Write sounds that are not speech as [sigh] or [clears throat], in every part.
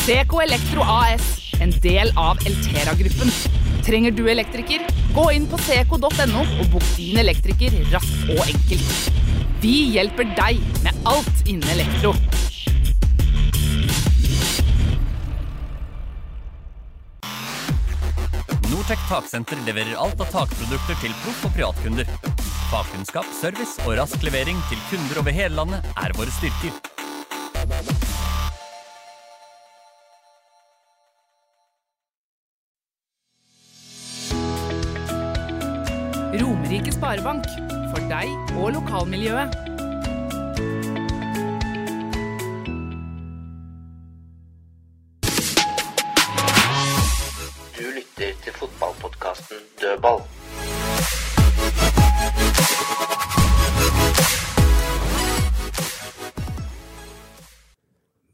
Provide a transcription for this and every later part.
Seco Elektro AS, en del av Eltera-gruppen. Trenger du elektriker? Gå inn på seco.no og bok din elektriker raskt og enkelt. Vi hjelper deg med alt innen elektro. Nortec Taksenter leverer alt av takprodukter til proff- og privatkunder. Fagkunnskap, service og rask levering til kunder over hele landet er våre styrker. Romerike Sparebank. For deg og lokalmiljøet. Du lytter til fotballpodkasten Dødball.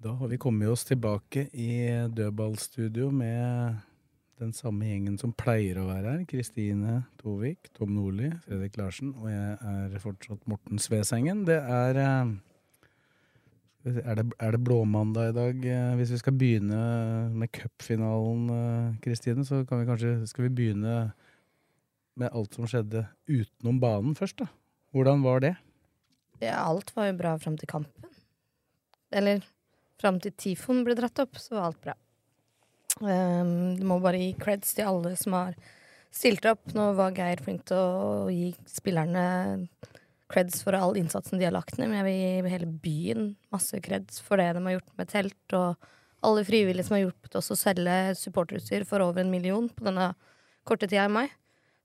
Da har vi kommet oss tilbake i dødballstudio med den samme gjengen som pleier å være her. Kristine Tovik, Tom Nordli, Fredrik Larsen, og jeg er fortsatt Morten Svesengen. Det er eh, er det, er det blåmandag i dag? Eh, Hvis vi skal begynne med cupfinalen, eh, Kristine, så kan vi kanskje skal vi begynne med alt som skjedde utenom banen først, da. Hvordan var det? Ja, alt var jo bra fram til kampen. Eller fram til Tifon ble dratt opp, så var alt bra. Um, du må bare gi creds til alle som har stilt opp. Nå var Geir flink til å gi spillerne creds for all innsatsen de har lagt ned, men jeg vil gi hele byen masse creds for det de har gjort med telt, og alle frivillige som har hjulpet oss å selge supporterutstyr for over en million på denne korte tida i mai.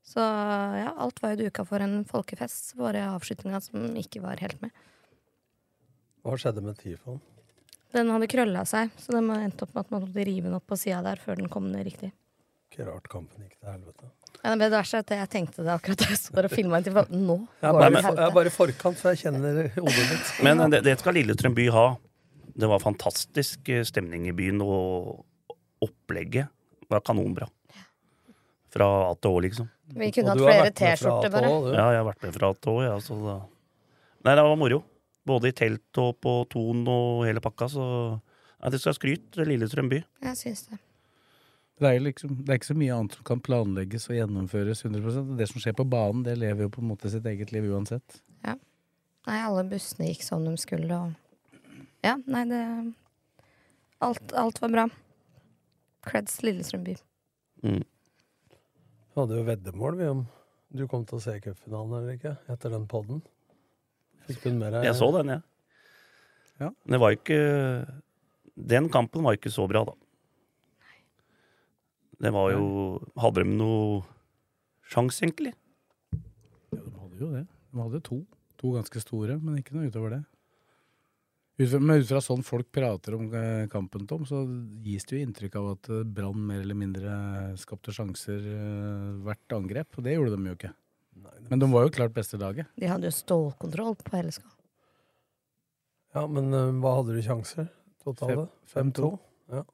Så ja, alt var jo duka for en folkefest. Bare avslutninga som ikke var helt med. Hva skjedde med Tifon? Den hadde krølla seg, så den endte opp med at man måtte rive den opp på sida der før den kom ned riktig. Ikke rart kampen gikk til helvete. Ja, det verste er at jeg tenkte det akkurat da jeg så der og filma for Nå Jeg er det bare, jeg er bare i forkant, så jeg kjenner hodet mitt. [laughs] Men det, det skal Lillestrøm by ha. Det var fantastisk eh, stemning i byen, og opplegget var kanonbra. Fra A til Å, liksom. Vi kunne hatt flere T-skjorter, bare. Ja, jeg har vært med fra A til Å, ja, Nei, det var moro. Både i telt og på Ton og hele pakka, så ja, det skal skryt, Lillestrøm by. Jeg syns det. Det er, liksom, det er ikke så mye annet som kan planlegges og gjennomføres 100% Det som skjer på banen, det lever jo på en måte sitt eget liv uansett. Nei, alle bussene gikk som de skulle, og Ja, nei, det Alt, alt var bra. Creds Lillestrøm by. Mm. Vi hadde jo veddemål vi om du kom til å se cupfinalen eller ikke, etter den podden. Deg? Jeg så den, jeg. Ja. Det var ikke Den kampen var ikke så bra, da. Det var jo Hadde de noe sjanse, egentlig? Ja, de hadde jo det. De hadde to. To ganske store, men ikke noe utover det. Men ut fra sånn folk prater om eh, kampen, Tom, så gis det jo inntrykk av at eh, Brann mer eller mindre skapte sjanser eh, hvert angrep, og det gjorde de jo ikke. Men de var jo klart beste laget. De hadde jo stålkontroll på hele skala. Ja, men uh, hva hadde du sjanser? Totale? 5-2. Ja.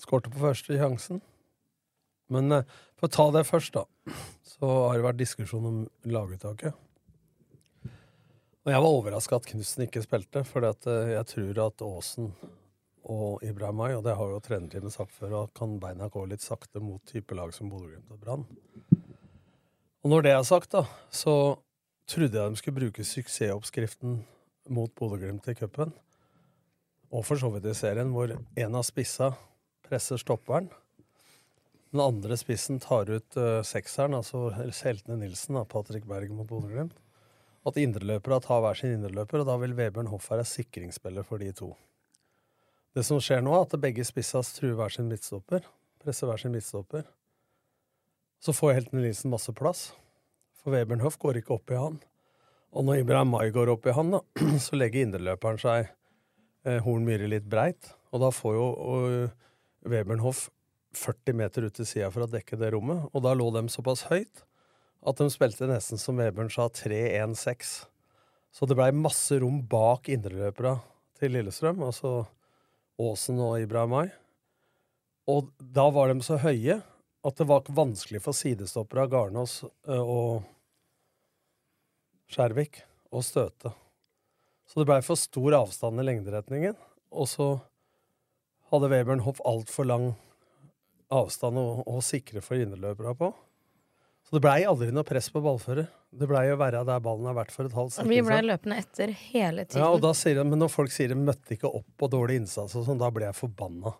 Skårte på første sjansen. Men uh, for å ta det først, da, så har det vært diskusjon om laguttaket. Og jeg var overraska at Knutsen ikke spilte, for jeg tror at Aasen og Ibrahimay, og det har jo trenerteamet sagt før, at kan beina gå litt sakte mot type lag som Bodø-Glimt og Brann. Og når det er sagt, da, så trodde jeg de skulle bruke suksessoppskriften mot Bodø-Glimt i cupen, og for så vidt i serien, hvor en av spissa presser stopperen. Den andre spissen tar ut uh, sekseren, altså Heltene Nilsen, da, Patrick Berg mot Bodø-Glimt. At indreløpere tar hver sin indreløper, og da vil Vebjørn Hoff være sikringsspiller for de to. Det som skjer nå, er at begge spissa truer hver sin midtstopper. Presser hver sin midtstopper. Så får Helten Nilsen masse plass, for Webernhoff Hoff går ikke opp i han. Og når Ibrahim Mai går opp i han, da, [clears throat] så legger indreløperen seg eh, Horn Myhre litt breit, Og da får jo og, Webernhoff 40 meter ut til sida for å dekke det rommet. Og da lå de såpass høyt at de spilte nesten som Webern sa, 3-1-6. Så det blei masse rom bak indreløpera til Lillestrøm, altså Aasen og Ibrahimai. Og da var de så høye at det var vanskelig for sidestoppere av Garnås eh, og Skjervik å støte. Så det blei for stor avstand i lengderetningen. Og så hadde Webern Hoff altfor lang avstand å, å sikre for innerløperne på. Så det blei aldri noe press på ballfører. Det blei å være der ballen har vært for et halvt sekund Vi blei løpende etter hele tiden. Ja, og da sier de, Men når folk sier de møtte ikke opp på dårlig innsats, og sånn, da ble jeg forbanna.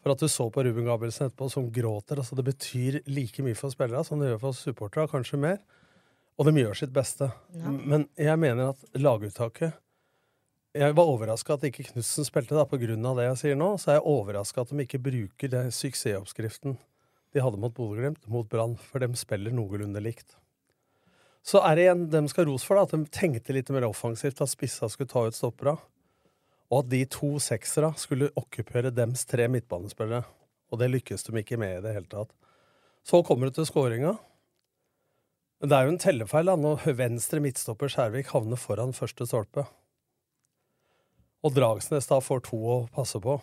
For at du så på Ruben Gabrielsen etterpå som gråter. altså Det betyr like mye for spillere som det gjør for supportere, kanskje mer. Og de gjør sitt beste. Ja. Men jeg mener at laguttaket Jeg var overraska at ikke Knutsen spilte, da, på grunn av det jeg sier nå. Så er jeg overraska at de ikke bruker den suksessoppskriften de hadde mot Bodø-Glimt, mot Brann. For de spiller noenlunde likt. Så er det igjen dem skal ros for, da, at de tenkte litt mer offensivt, at spissa skulle ta ut stoppera. Og at de to seksere skulle okkupere dems tre midtbanespillere. Og det lykkes de ikke med i det hele tatt. Så kommer det til skåringa. Men det er jo en tellefeil da, når venstre midtstopper Skjærvik havner foran første stolpe. Og Dragsnes da får to å passe på.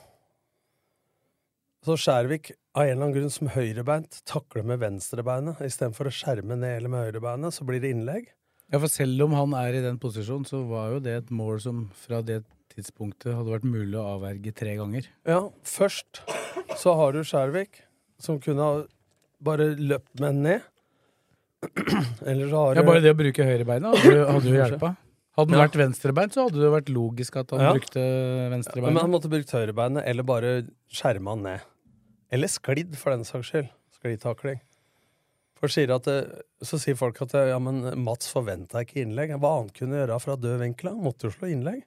Så Skjærvik av en eller annen grunn som høyrebeint takler med venstrebeinet istedenfor å skjerme ned eller med høyrebeinet, så blir det innlegg. Ja, for selv om han er i den posisjonen, så var jo det et mål som fra det tidspunktet hadde vært mulig å avverge tre ganger. Ja, først så har du Skjærvik, som kunne ha bare løpt med ned. [clears throat] Eller så har Ja, Bare det å bruke høyrebeina hadde, hadde jo hjelpa. Hadde han Ja. vært venstrebeint, så hadde det vært logisk at han Ja. brukte Men han venstrebeinet. måtte brukt høyrebeinet, eller bare skjerma han ned. Eller sklidd, for den saks skyld. Sklidtakling. For sier at det, så sier folk at ja, men Mats forventa ikke innlegg. Hva annet kunne gjøre fra død vinkel? Han måtte jo slå innlegg.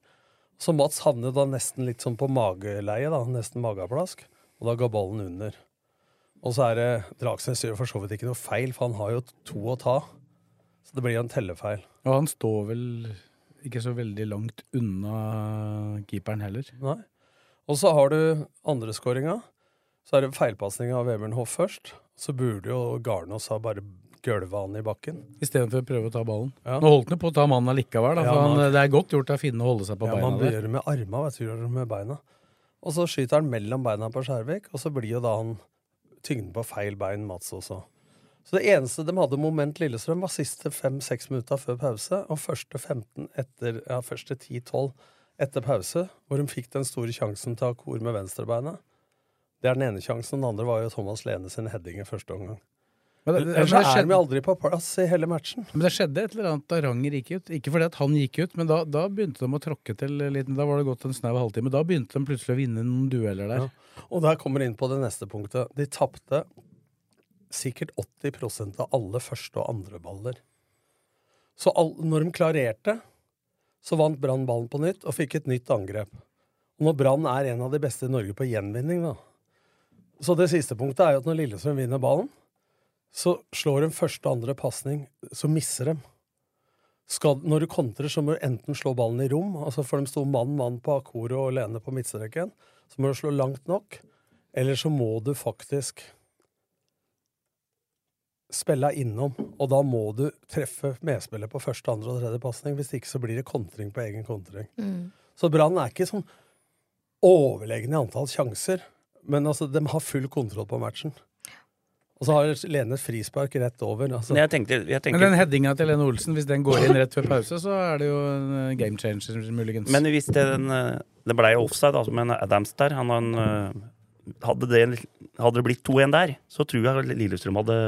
Så Mats havnet da nesten litt sånn på mageleie, da, nesten mageplask, og da ga ballen under. Og så er det Dragsnes gjør for så vidt ikke noe feil, for han har jo to å ta. Så det blir en tellefeil. Og han står vel ikke så veldig langt unna keeperen heller. Nei. Og så har du andreskåringa. Så er det feilpasning av Webern Hoff først. Så burde jo Garnås ha bare gølva han i bakken. Istedenfor å prøve å ta ballen. Ja. Nå holdt han på å ta mannen allikevel, da, Ja, han, man- det er godt gjort av Finne å holde seg på ja, beina man der. gjør det med arma, vet du, gjør det med beina. Og så skyter han mellom beina på Skjærvik, og så blir jo da han tyngden på feil bein, Mats også. Så det eneste de hadde moment Lillestrøm, var siste fem-seks minutter før pause, og første 15 etter, ja, første 10-12 etter pause, hvor de fikk den store sjansen til å ha kor med venstrebeinet. Det er den ene sjansen, den andre var jo Thomas Lene sin heading i første omgang. Men det- Ellers men det er vi aldri på plass i hele matchen. Men det skjedde et eller annet da Ranger gikk ut. Ikke fordi at han gikk ut, men da, da begynte de å tråkke til litt. Da var det gått en snau halvtime. Da begynte de plutselig å vinne noen dueller der. Ja. Og der kommer inn på det neste punktet. De tapte sikkert 80% av alle første- og andre baller. Så all, når de klarerte, så vant Brann ballen på nytt og fikk et nytt angrep. Og når Brann er en av de beste i Norge på gjenvinning, da Så det siste punktet er jo at når Lillestrøm vinner ballen, så slår de første og andre pasning, så misser de. Skal, når du kontrer, så må du enten slå ballen i rom, altså for de sto mann-mann på akkoret og Lene på midtstreken, så må du slå langt nok, eller så må du faktisk spille innom, og da må du treffe medspiller på første, andre og tredje pasning. Hvis ikke så blir det kontring på egen kontring. Mm. Så Brann er ikke sånn overlegne i antall sjanser, men altså, de har full kontroll på matchen. Og så har Lene et frispark rett over. Altså. Jeg tenkte, jeg tenkte... Men den headinga til Lene Olsen, hvis den går inn rett før pause, så er det jo en eh, game changer, muligens. Men hvis det, den, eh, det blei offside, altså, men Adams der han, han, eh, hadde, det, hadde det blitt 2-1 der, så tror jeg Lillestrøm hadde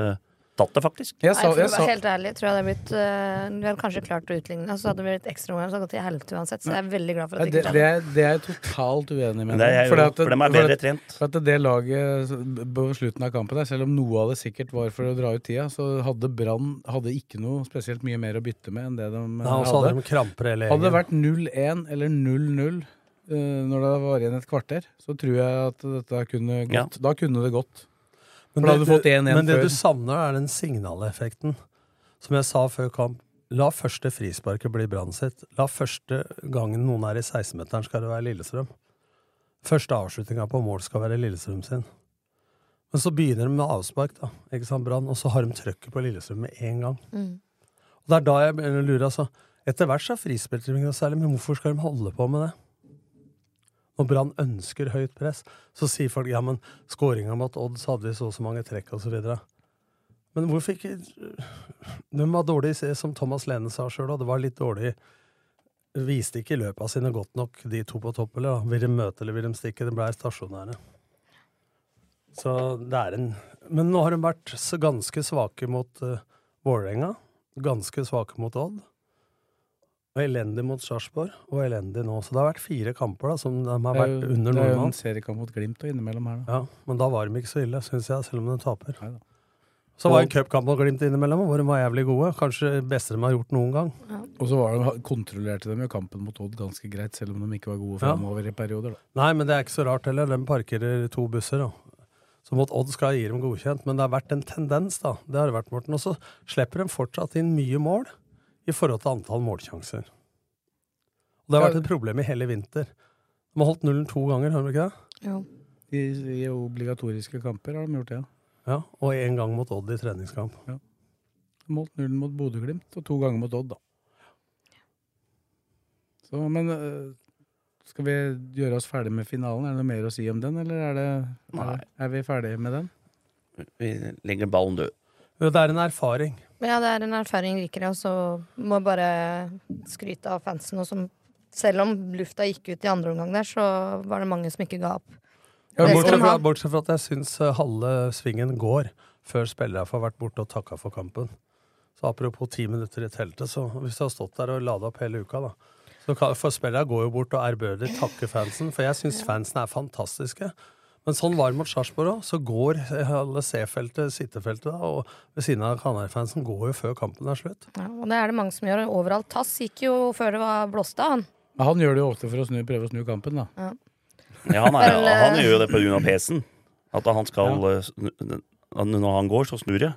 tatt det, faktisk. Jeg Nei, sa, jeg sa, helt ærlig, tror jeg det hadde blitt uh, Vi hadde kanskje klart å utligne, så hadde vi blitt ekstra omgang, så hadde det gått til helvete uansett. Så jeg er veldig glad for at det det, ikke det, skjedde. er, det er jeg totalt uenig med. Det er jeg at- for de er bedre trent. For at det laget på slutten av kampen der, selv om noe av det sikkert var for å dra ut tida, så hadde Brann ikke noe spesielt mye mer å bytte med enn det de Ja, hadde hadde. de kramper Hadde det vært 0-1 eller 0-0 eh, når det var igjen et kvarter, så tror jeg at dette kunne Ja. gått. Da kunne det gått. Men det, 1-1 men det du savner, er den signaleffekten. Som jeg sa før kamp, la første frisparket bli Brann sitt. La første gangen noen er i 16-meteren, skal det være Lillestrøm. første avslutninga på mål skal være Lillestrøm sin. Men så begynner de med avspark, da, ikke sant, Brann, og så har de trøkket på Lillestrøm med en gang. Mm. Og Det er da jeg begynner å lure. altså. Etter hvert så er frispillet ikke noe særlig, men hvorfor skal de holde på med det? Når Brann ønsker høyt press, så sier folk ja, men skåringa mot Odd så hadde vi så og så mange trekk osv. Men hvorfor ikke De var dårlige, som Thomas Lene sa sjøl, og det var litt dårlig Viste ikke løpa sine godt nok, de to på topp, eller da? Vil de møte, eller vil de stikke? Det blei stasjonære. Så det er en Men nå har de vært ganske svake mot uh, Vålerenga. Ganske svake mot Odd. Og elendig mot Sarpsborg, og elendig nå. Så det har vært fire kamper da, som de har vært jo- under Det er jo en seriekamp mot Glimt og innimellom her, da. Ja, men da var de ikke så ille, syns jeg, selv om de taper. Neida. Så var det en cupkamp mot Glimt innimellom, hvor de var jævlig gode. Kanskje det beste de har gjort noen gang. Og så var de, kontrollerte de jo kampen mot Odd ganske greit, selv om de ikke var gode Ja. i perioder. Da. Nei, men det er ikke så rart heller. De parkerer to busser, da. Så mot Odd skal jeg gi dem godkjent, men det har vært en tendens, da. Det har det vært, Morten. Og så slipper de fortsatt inn mye mål i forhold til antall målsjanser. Og det har vært et problem i hele vinter. De har holdt nullen to ganger, har de ikke det? Jo. I, I obligatoriske kamper har de gjort det, ja. Ja, Og én gang mot Odd i treningskamp. Ja. De Målt nullen mot Bodø-Glimt, og to ganger mot Odd, da. Så, men øh, skal vi gjøre oss ferdig med finalen? Er det noe mer å si om den, eller er, det, er, er vi ferdige med den? Vi legger ballen død. Det er en erfaring. Ja, det er en erfaring rikere, og så må jeg bare skryte av fansen. Og som, selv om lufta gikk ut i andre omgang der, så var det mange som ikke ga opp. Ja, bortsett, fra, bortsett fra at jeg syns eh, halve svingen går før spillere får vært borte og takka for kampen. Så apropos ti minutter i teltet, så hvis du har stått der og lada opp hele uka, da så kan, For spillere går jo bort og ærbødig takker fansen, for jeg syns fansen er fantastiske. Men sånn var det mot Sarpsborg òg. Så går alle C-feltet, sittefeltet, da, og ved siden av Kanarifansen går jo før kampen er slutt. Ja, og det er det mange som gjør overalt. Tass gikk jo før det var blåst av, han. Men han gjør det jo ofte for å snu, prøve å snu kampen, da. Ja. Ja, han, er, eh, han gjør jo det av PC-en. At han skal ja. snu- Når han går, så snur det.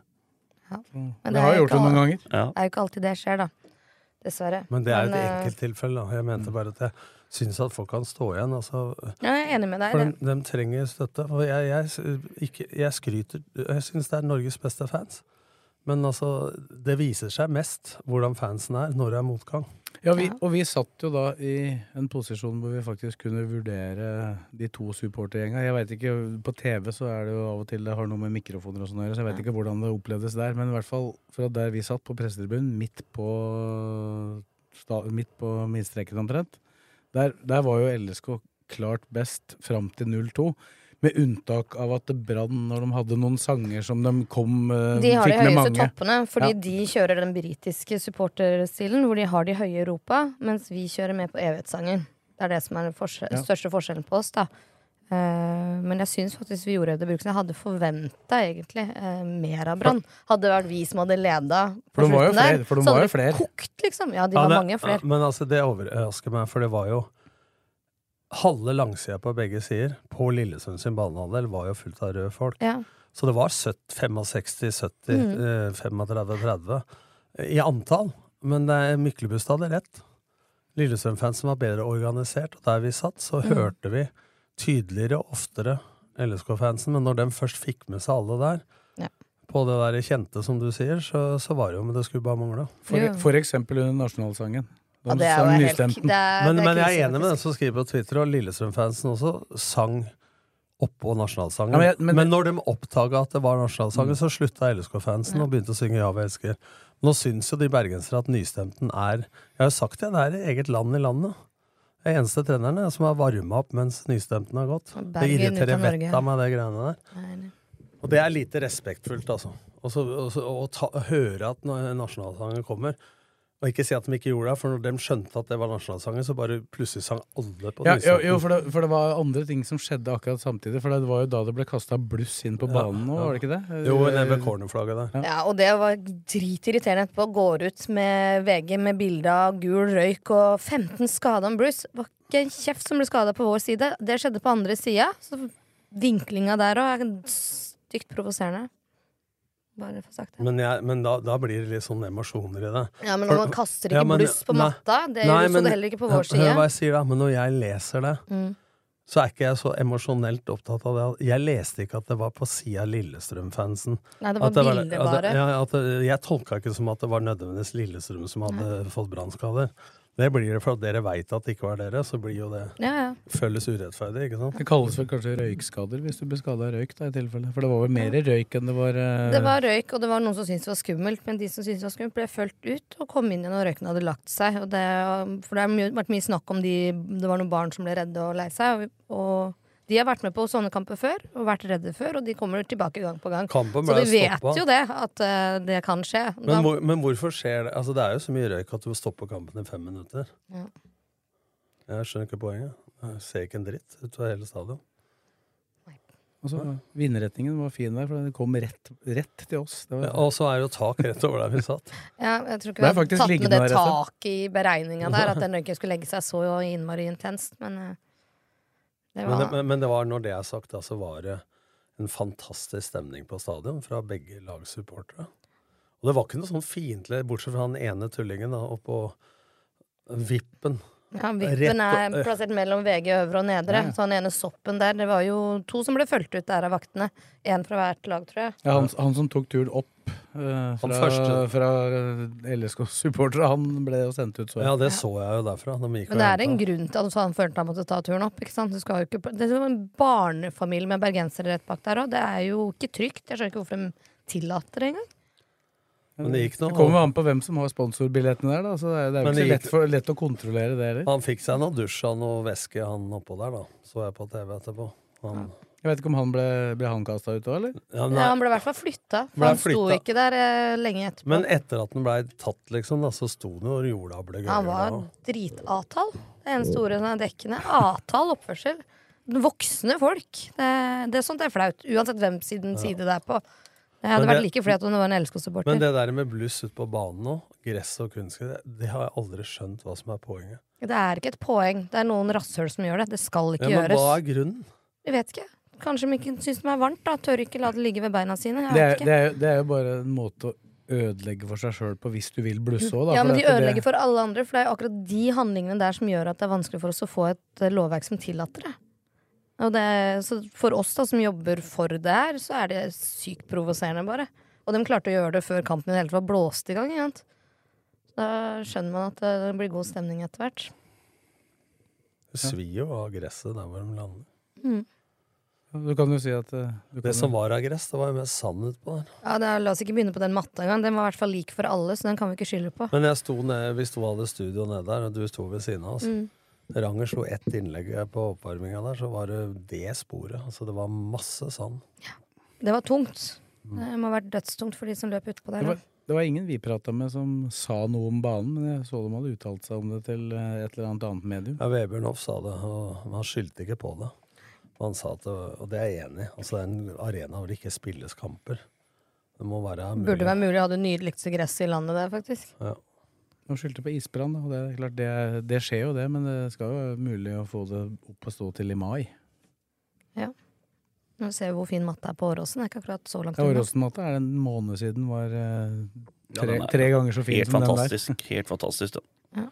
Men Det har jeg gjort det noen ganger. Det er jo ikke alltid det skjer, da. Dessverre. Men det er et eh, enkelttilfelle. Jeg mente bare at jeg syns at folk kan stå igjen. altså... Ja, jeg er enig med deg. For de, de trenger støtte. Og jeg, jeg, ikke, jeg skryter Jeg syns det er Norges beste fans. Men altså, det viser seg mest hvordan fansen er når det er motgang. Ja, vi, og vi satt jo da i en posisjon hvor vi faktisk kunne vurdere de to supportergjenga. Jeg vet ikke, På TV så er det jo av og til det har noe med mikrofoner og sånn å gjøre, så jeg vet ikke hvordan det opplevdes der. Men i hvert fall fra der vi satt, på pressetribunen, midt på, midt på midtstreken omtrent, der, der var jo LSK klart best fram til 0-2. Med unntak av at det brann når de hadde noen sanger som de kom eh, De har de høyeste mange. toppene, fordi Ja. de kjører den britiske supporterstilen, hvor de har de høye Europa, mens vi kjører med på evighetssangen. Det er det som er den forskjell, Ja. største forskjellen på oss, da. Uh, men jeg syns faktisk vi gjorde det bruken. Jeg hadde forventa egentlig uh, mer av Brann. Hadde det vært vi som hadde leda For på de var jo slutten der, for de så hadde det kokt, liksom. Ja, de Ja, var det- mange flere. ja, Men altså, det overrasker meg, for det var jo Halve langsida på begge sider, på Lillesund sin banehalvdel, var jo fullt av røde folk. Ja. Så det var 70, 65, 70, Mm. eh, 35, 30 i antall. Men det er hadde rett. Lillesund-fansen var bedre organisert, og der vi satt, så Mm. hørte vi tydeligere og oftere LSK-fansen. Men når de først fikk med seg alle der, Ja. på det der kjente, som du sier, så, så var det jo Men det skulle bare mangle. For, for eksempel under nasjonalsangen. Ja, det er jo helt det er, Men, det men jeg er enig med den som skriver på Twitter, og Lillestrøm-fansen også sang oppå nasjonalsangen. Ja, men jeg- men, men- når de oppdaga at det var nasjonalsangen, Mm. så slutta LSK-fansen og begynte å synge Ja, vi elsker. Nå syns jo de bergensere at nystemten er Jeg har jo sagt det, det er eget land i landet. Det er eneste treneren som har varma opp mens nystemten har gått. Det Bergen det irriterer vettet av meg, det greiene der. Nei, nei. Og det er lite respektfullt, altså. Å høre at nasjonalsangen kommer, og ikke si at de ikke gjorde det, for når de skjønte at det var nasjonalsangen, så bare plutselig sang alle på Ja, jo, jo for, det, for det var andre ting som skjedde akkurat samtidig. For det var jo da det ble kasta bluss inn på banen nå, ja. var det ikke det? Jo, nede ved cornerflagget der. Ja, og det var dritirriterende etterpå. Går ut med VG med bilde av gul røyk og 15 skada om Bruce. Det var ikke en kjeft som ble skada på vår side. Det skjedde på andre sida. Så vinklinga der òg er stygt provoserende. Bare få sagt det. Men, jeg, men da, da blir det litt sånn emosjoner i det. Ja, men når man kaster ikke Ja, men- bluss på nei. matta, det Nei, men- det heller ikke på vår side. hva jeg sier da, men når jeg leser det Mm. så er ikke jeg så emosjonelt opptatt av det. Jeg leste ikke at det var på sida Lillestrøm-fansen. Nei, det var bilder, bare. ja, at jeg tolka ikke som at det var nødvendigvis Lillestrøm som hadde fått brannskader. Det blir det for at dere veit at det ikke var dere, så blir jo det Ja, ja. føles urettferdig, ikke sant? Det kalles vel kanskje røykskader hvis du blir skada av røyk, da, i tilfelle. For det var vel mer røyk enn det var uh... Det var røyk, og det var noen som syntes det var skummelt, men de som syntes det var skummelt, ble fulgt ut og kom inn igjen når røyken hadde lagt seg. Og det, for det har vært mye snakk om de Det var noen barn som ble redde og lei seg. Og, og de har vært med på sånne kamper før og vært redde før, og de kommer tilbake gang på gang. Så de vet stoppa. jo det, at uh, det kan skje. Men, hvor, men hvorfor skjer det? Altså, det er jo så mye røyk at du stopper kampen i fem minutter. Ja. Jeg skjønner ikke poenget. Jeg ser ikke en dritt utover hele stadion. Altså, så Vindretningen var fin der, for den kom rett, rett til oss. Det var, Ja, og så er det jo tak rett over der vi satt. [laughs] Ja, jeg tror ikke vi har tatt med det taket i beregninga der, at [laughs] den røyken skulle legge seg så innmari intenst, men eh, det Men var det, men, men det var, når det er sagt, da, så var det en fantastisk stemning på stadion fra begge lags supportere. Og det var ikke noe sånn fiendtlig, bortsett fra han ene tullingen da, oppå vippen. Ja, Vippen er plassert mellom VG øvre og nedre. Ja. Så han ene soppen der, det var jo to som ble fulgt ut der av vaktene. Én fra hvert lag, tror jeg. ja, han, han som tok turen opp uh, fra, fra LSK-supportere, han ble jo sendt ut så. Ja, det så jeg jo derfra. De gikk Men det er en grunn til at han følte han måtte ta turen opp. Ikke sant? Du skal jo ikke, det er jo en barnefamilie med bergensere rett bak der òg. Det er jo ikke trygt. Jeg skjønner ikke hvorfor de tillater det engang. Men det gikk Det kommer an på hvem som har sponsorbillettene der, da. Så det er, det er jo ikke lett, for, lett å kontrollere det heller. Han fikk seg noe dusj og noe væske, han oppå der, da. Så jeg på TV etterpå. Han, Jeg vet ikke om han ble, ble han kasta ut òg, eller? ja, Ja, han ble i hvert fall flytta. For han sto ikke der eh, lenge etterpå. men etter at den blei tatt, liksom, da, så sto den og jorda ble gøyere. Han var dritatal. Det eneste ordet som er dekkende. Atal oppførsel. Voksne folk. Det, det er sånt er flaut. Uansett hvem siden side det er på. Det hadde det, vært like flau om det var en Men LSK-supporter. det der med bluss ute på banen nå, gress og kunstgress, det, det har jeg aldri skjønt hva som er poenget. Det er ikke et poeng. Det er noen rasshøl som gjør det. Det skal ikke Ja, men gjøres. hva er grunnen? Jeg vet ikke. Kanskje de ikke syns det er varmt. da Tør ikke la det ligge ved beina sine. Jeg Det er, ikke. det, er, det er jo bare en måte å ødelegge for seg sjøl på hvis du vil blusse òg, da. Ja, men de ødelegger det- for alle andre, for det er akkurat de handlingene der som gjør at det er vanskelig for oss å få et lovverk som tillater det. Og det så for oss da som jobber for det her, så er det sykt provoserende, bare. Og de klarte å gjøre det før kampen i det hele tatt var blåst i gang. Ikke sant? Da skjønner man at det blir god stemning etter hvert. Det svir jo av gresset der hvor de lander. Mm. Du kan jo si at eh, du Det kan som var av gress, det var jo mest sand utpå der. Ja, det er, La oss ikke begynne på den matta engang. Den var i hvert fall lik for alle, så den kan vi ikke skylde på. Men jeg sto ned, vi sto hadde studio nede der, og du sto ved siden av oss. Mm. Ranger slo ett innlegg på oppvarminga der, så var det det sporet. Altså det var masse sand. Det var tungt. Det må ha vært dødstungt for de som løp utpå det, der. var, det var ingen vi prata med som sa noe om banen, men jeg så dem hadde uttalt seg om det til eh, et eller annet annet medium. Ja, Vebjørn Hoff sa det, og han skyldte ikke på det. Han sa at, det- og det er jeg enig i, altså det er en arena hvor det ikke spilles kamper. Det må være mulig. Burde være mulig å ha det nydeligste gresset i landet der, faktisk. Ja. De skyldte på isbrann, og det er klart det, er- det skjer jo det, men det skal jo være mulig å få det opp og stå til i mai. Ja. Nå ser vi hvor fin matta er på Åråsen. Det er ikke akkurat så langt Ja. Åråsen-matta er en måned siden var eh, tre, tre ganger så fin Helt som den der. fantastisk. Helt fantastisk, da. Ja.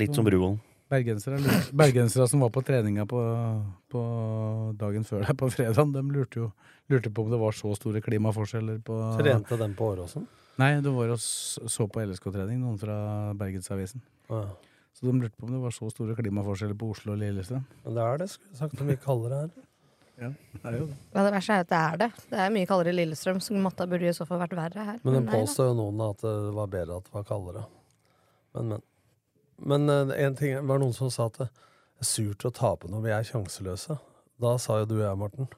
Litt som Bruvollen. Bergensere, bergensere som var på treninga på, på dagen før der, på fredag, de lurte jo lurte på om det var så store klimaforskjeller på Trente den på Åråsen? Nei, det var og så på LSK-trening, noen fra Bergensavisen. Ja. Så de lurte på om det var så store klimaforskjeller på Oslo og Lillestrøm. Men det er det, skulle jeg sagt, om vi kaller det her. Ja, det er jo det. Ja, det verste er at det er det. Det er mye kaldere i Lillestrøm, så matta burde i så fall vært verre her. Men den påstår jo noen at det var bedre at det var kaldere. Men, men. Men eh, en ting, det var noen som sa at det er surt å tape når vi er sjanseløse. Da sa jo du og jeg, Morten,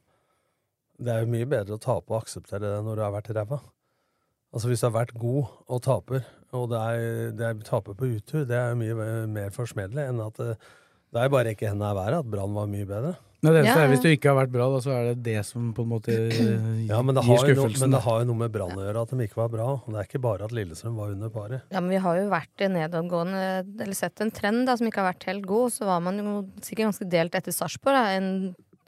det er jo mye bedre å tape og akseptere det når du har vært ræva. Altså hvis du har vært god og taper, og det er, det er taper på utur, det er jo mye mer forsmedelig enn at det, det er bare ikke henne i været at Brann var mye bedre. Nei, det eneste Ja, er. Hvis du ikke har vært bra, da, så er det det som på en måte [clears throat] eh, Ja, men det gir skuffelsen. noe, men det har jo noe med Brann å gjøre at de ikke var bra. Det er ikke bare at Lillestrøm var under paret. Ja, men vi har jo vært i nedadgående Eller sett en trend da som ikke har vært helt god. Så var man jo sikkert ganske delt etter Sarpsborg. En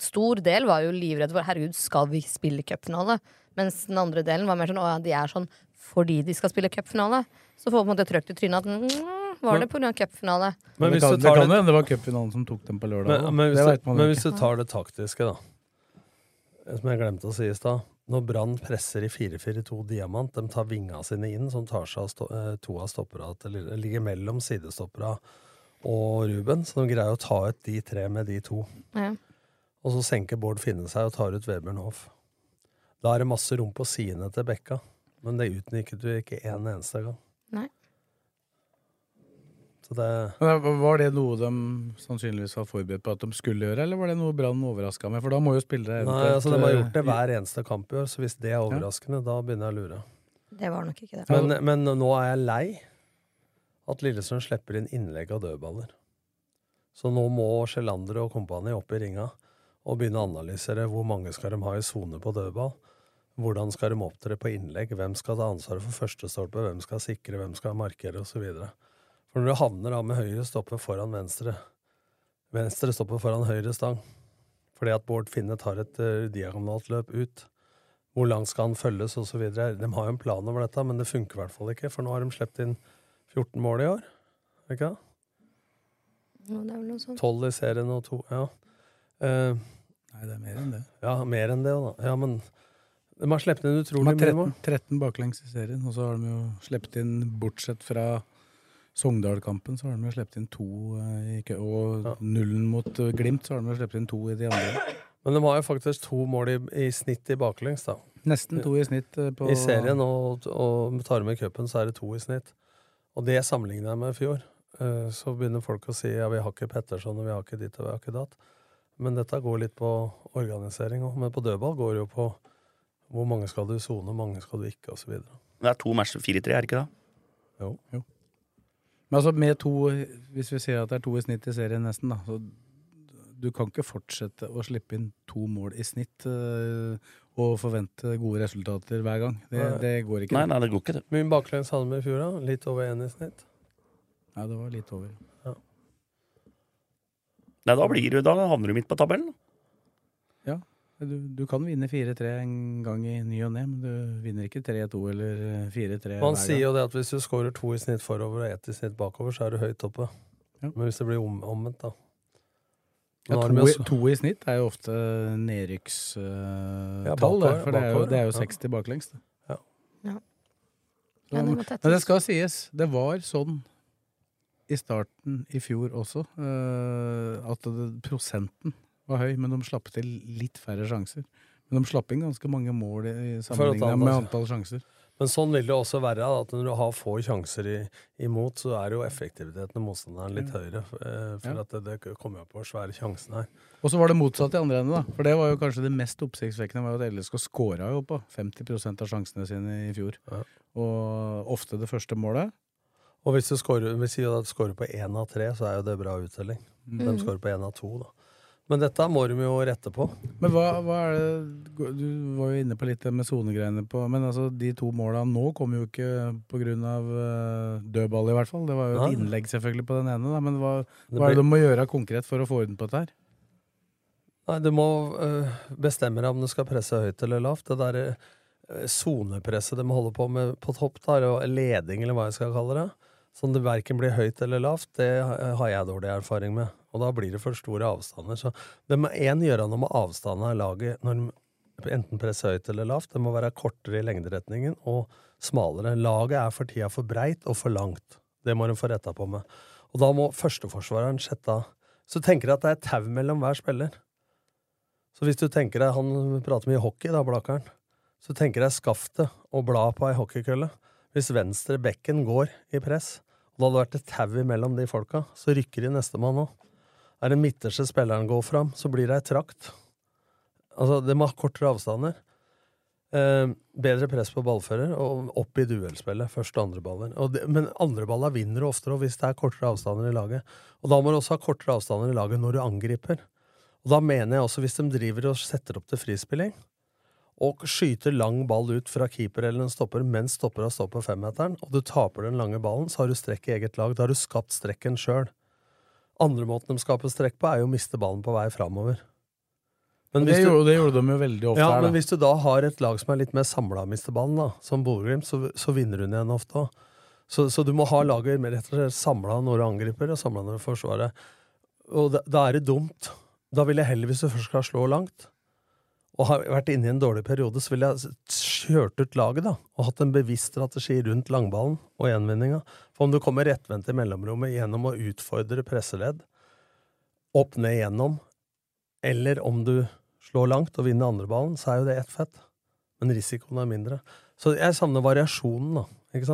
stor del var jo livredd for herregud, skal vi spille cupfinale? Mens den andre delen var mer sånn å ja, de er sånn fordi de skal spille cupfinale. Så får man på en måte trøkt i trynet at mm, var det pga. cupfinale. Men det hvis du det tar det, det- det var cupfinalen som tok dem på lørdag. Men, men, hvis, det du, men hvis du tar det taktiske, da. Som jeg glemte å si i stad. Når Brann presser i 4-4-2 diamant, de tar vinga sine inn, som tar seg av eh, to av stoppera, eller ligger mellom sidestoppera og Ruben, så de greier å ta ut de tre med de to. Ja. Og så senker Bård Finne seg og tar ut Vebjørn Hoff. Da er det masse rom på sidene til Bekka, men det utnyttet du ikke en eneste gang. Nei. Så det Var det noe de sannsynligvis var forberedt på at de skulle gjøre, eller var det noe Brann overraska med? For da må jo spillere Nei, altså De har eh, gjort det hver eneste kamp i år, så hvis det er overraskende, da begynner jeg å lure. Det var nok ikke det. Men, men nå er jeg lei at Lillestrøm slipper inn innlegg av dødballer. Så nå må Sjelander og kompani opp i ringa og begynne å analysere hvor mange skal de ha i sone på dødball. Hvordan skal de opptre på innlegg? Hvem skal ta ansvaret for førstestolpe? Hvem skal sikre? Hvem skal markere? Videre. For når du havner da med høyre stopper foran venstre Venstre stopper foran høyre stang fordi at Bård Finne tar et uh, diagonalt løp ut hvor langt skal han følges osv. De har jo en plan over dette, men det funker i hvert fall ikke. For nå har de sluppet inn 14 mål i år. Ikke da? Ja, det er vel noe sånt. 12 i serien og to Ja. Eh, Nei, det er mer enn det. ja, mer enn det da. Ja, men de har sluppet inn utrolig mye 13, mål. 13 baklengs i serien, og så har de jo sluppet inn, bortsett fra Sogndal-kampen, så har de jo sluppet inn to eh, og nullen mot eh, Glimt, så har de jo sluppet inn to i de andre. Men de har jo faktisk to mål i, i snitt i baklengs, da. Nesten to i snitt eh, på I serien, og, og tar med cupen, så er det to i snitt. Og det sammenligner jeg med i fjor. Så begynner folk å si ja, vi har ikke Petterson, og vi har ikke ditt, og vi har ikke datt. Men dette går litt på organisering òg. Men på dødball går det jo på hvor mange skal du sone, hvor mange skal du ikke, osv. Det er to matcher 4-3, er det ikke det? Jo. jo. Men altså med to, hvis vi sier at det er to i snitt i serien nesten, da, så du kan ikke fortsette å slippe inn to mål i snitt øh, og forvente gode resultater hver gang. Det, Nei. det går ikke. Nei, nei, det går ikke, det. Mye baklengs hadde vi i fjor, da? Litt over én i snitt? Nei, det var litt over. Nei, da, blir du, da havner du midt på tabellen. Ja, du, du kan vinne 4-3 en gang i ny og ne, men du vinner ikke 3-2 eller eh, 4-3 Man sier jo det at hvis du scorer to i snitt forover og ett i snitt bakover, så er du høyt oppe. Ja. Men hvis det blir om, omvendt, da Ja, to, i- to i snitt er jo ofte nedrykkstall, Ja, for bakover, det er jo, det er jo ja. 60 baklengs. Ja. Ja. Ja, men det skal sies, det var sånn i starten i fjor også, eh, at det, prosenten var høy, men de slapp til litt færre sjanser. Men de slapp inn ganske mange mål i, sammenlignet med antall sjanser. Men sånn vil det også være. At når du har få sjanser i, imot, så er jo effektiviteten og motstanderen litt høyere. eh, For Ja. at det, det kommer jo på svære sjansen her. Og så var det motsatt i andre enden. da. For det var jo kanskje det mest oppsiktsvekkende, var at LSK skåra jo på 50 av sjansene sine i fjor. Og ofte det første målet. Og hvis du scorer, at du scorer på én av tre, så er jo det bra uttelling. Mm. De scorer på én av to, da. Men dette må de jo rette på. Men hva, hva er det Du var jo inne på litt med sonegreiene på Men altså, de to måla nå kom jo ikke av eh, dødball, i hvert fall. Det var jo et innlegg selvfølgelig på den ene, da. Men hva, hva er det de må gjøre konkret for å få orden på dette her? Nei, du må øh, bestemme deg om du skal presse høyt eller lavt. Det derre øh, sonepresset de holder på med på topp, der, og leding, eller hva jeg skal kalle det, som det verken blir høyt eller lavt, det har jeg dårlig erfaring med. Og da blir det for store avstander. Så det må én gjøre noe med avstanden av laget når de enten presser høyt eller lavt. Det må være kortere i lengderetningen og smalere. Laget er for tida for breit og for langt. Det må de få retta på med. Og da må førsteforsvareren sette av Så tenker jeg at det er tau mellom hver spiller. Så hvis du tenker deg, Han prater mye hockey, da, Blakeren. Så tenker jeg skaftet og bladet på ei hockeykølle. Hvis venstre bekken går i press, og det hadde vært et tau imellom de folka, så rykker de nestemann òg. Er den midterste spilleren går fram, så blir det ei trakt. Altså, det må ha kortere avstander. Eh, bedre press på ballfører, og opp i duellspillet. Første og andre baller. Og det, men andre baller vinner du oftere hvis det er kortere avstander i laget. Og da må du også ha kortere avstander i laget når du angriper. Og da mener jeg også, hvis de driver og setter opp til frispilling, og skyter lang ball ut fra keeper eller en stopper mens stoppera står på femmeteren, og du taper den lange ballen, så har du strekk i eget lag. Da har du skapt strekken sjøl. Andre måten de skaper strekk på, er jo å miste ballen på vei framover. Men det, gjorde, det gjorde de jo veldig ofte ja, her, men da. hvis du da har et lag som er litt mer samla og mister ballen, da, som Bodø-Glimt, så, så vinner hun igjen ofte òg. Så, så du må ha laget med rett og slett samla når du angriper, og samla når du forsvarer. Og da, da er det dumt. Da vil jeg heller, hvis du først skal slå langt, og har vært inne i en dårlig periode, så ville jeg kjørt ut laget da, og hatt en bevisst strategi rundt langballen og gjenvinninga. For om du kommer rettvendt i mellomrommet gjennom å utfordre presseledd, opp ned gjennom, eller om du slår langt og vinner andreballen, så er jo det ett fett. Men risikoen er mindre. Så jeg savner variasjonen, da.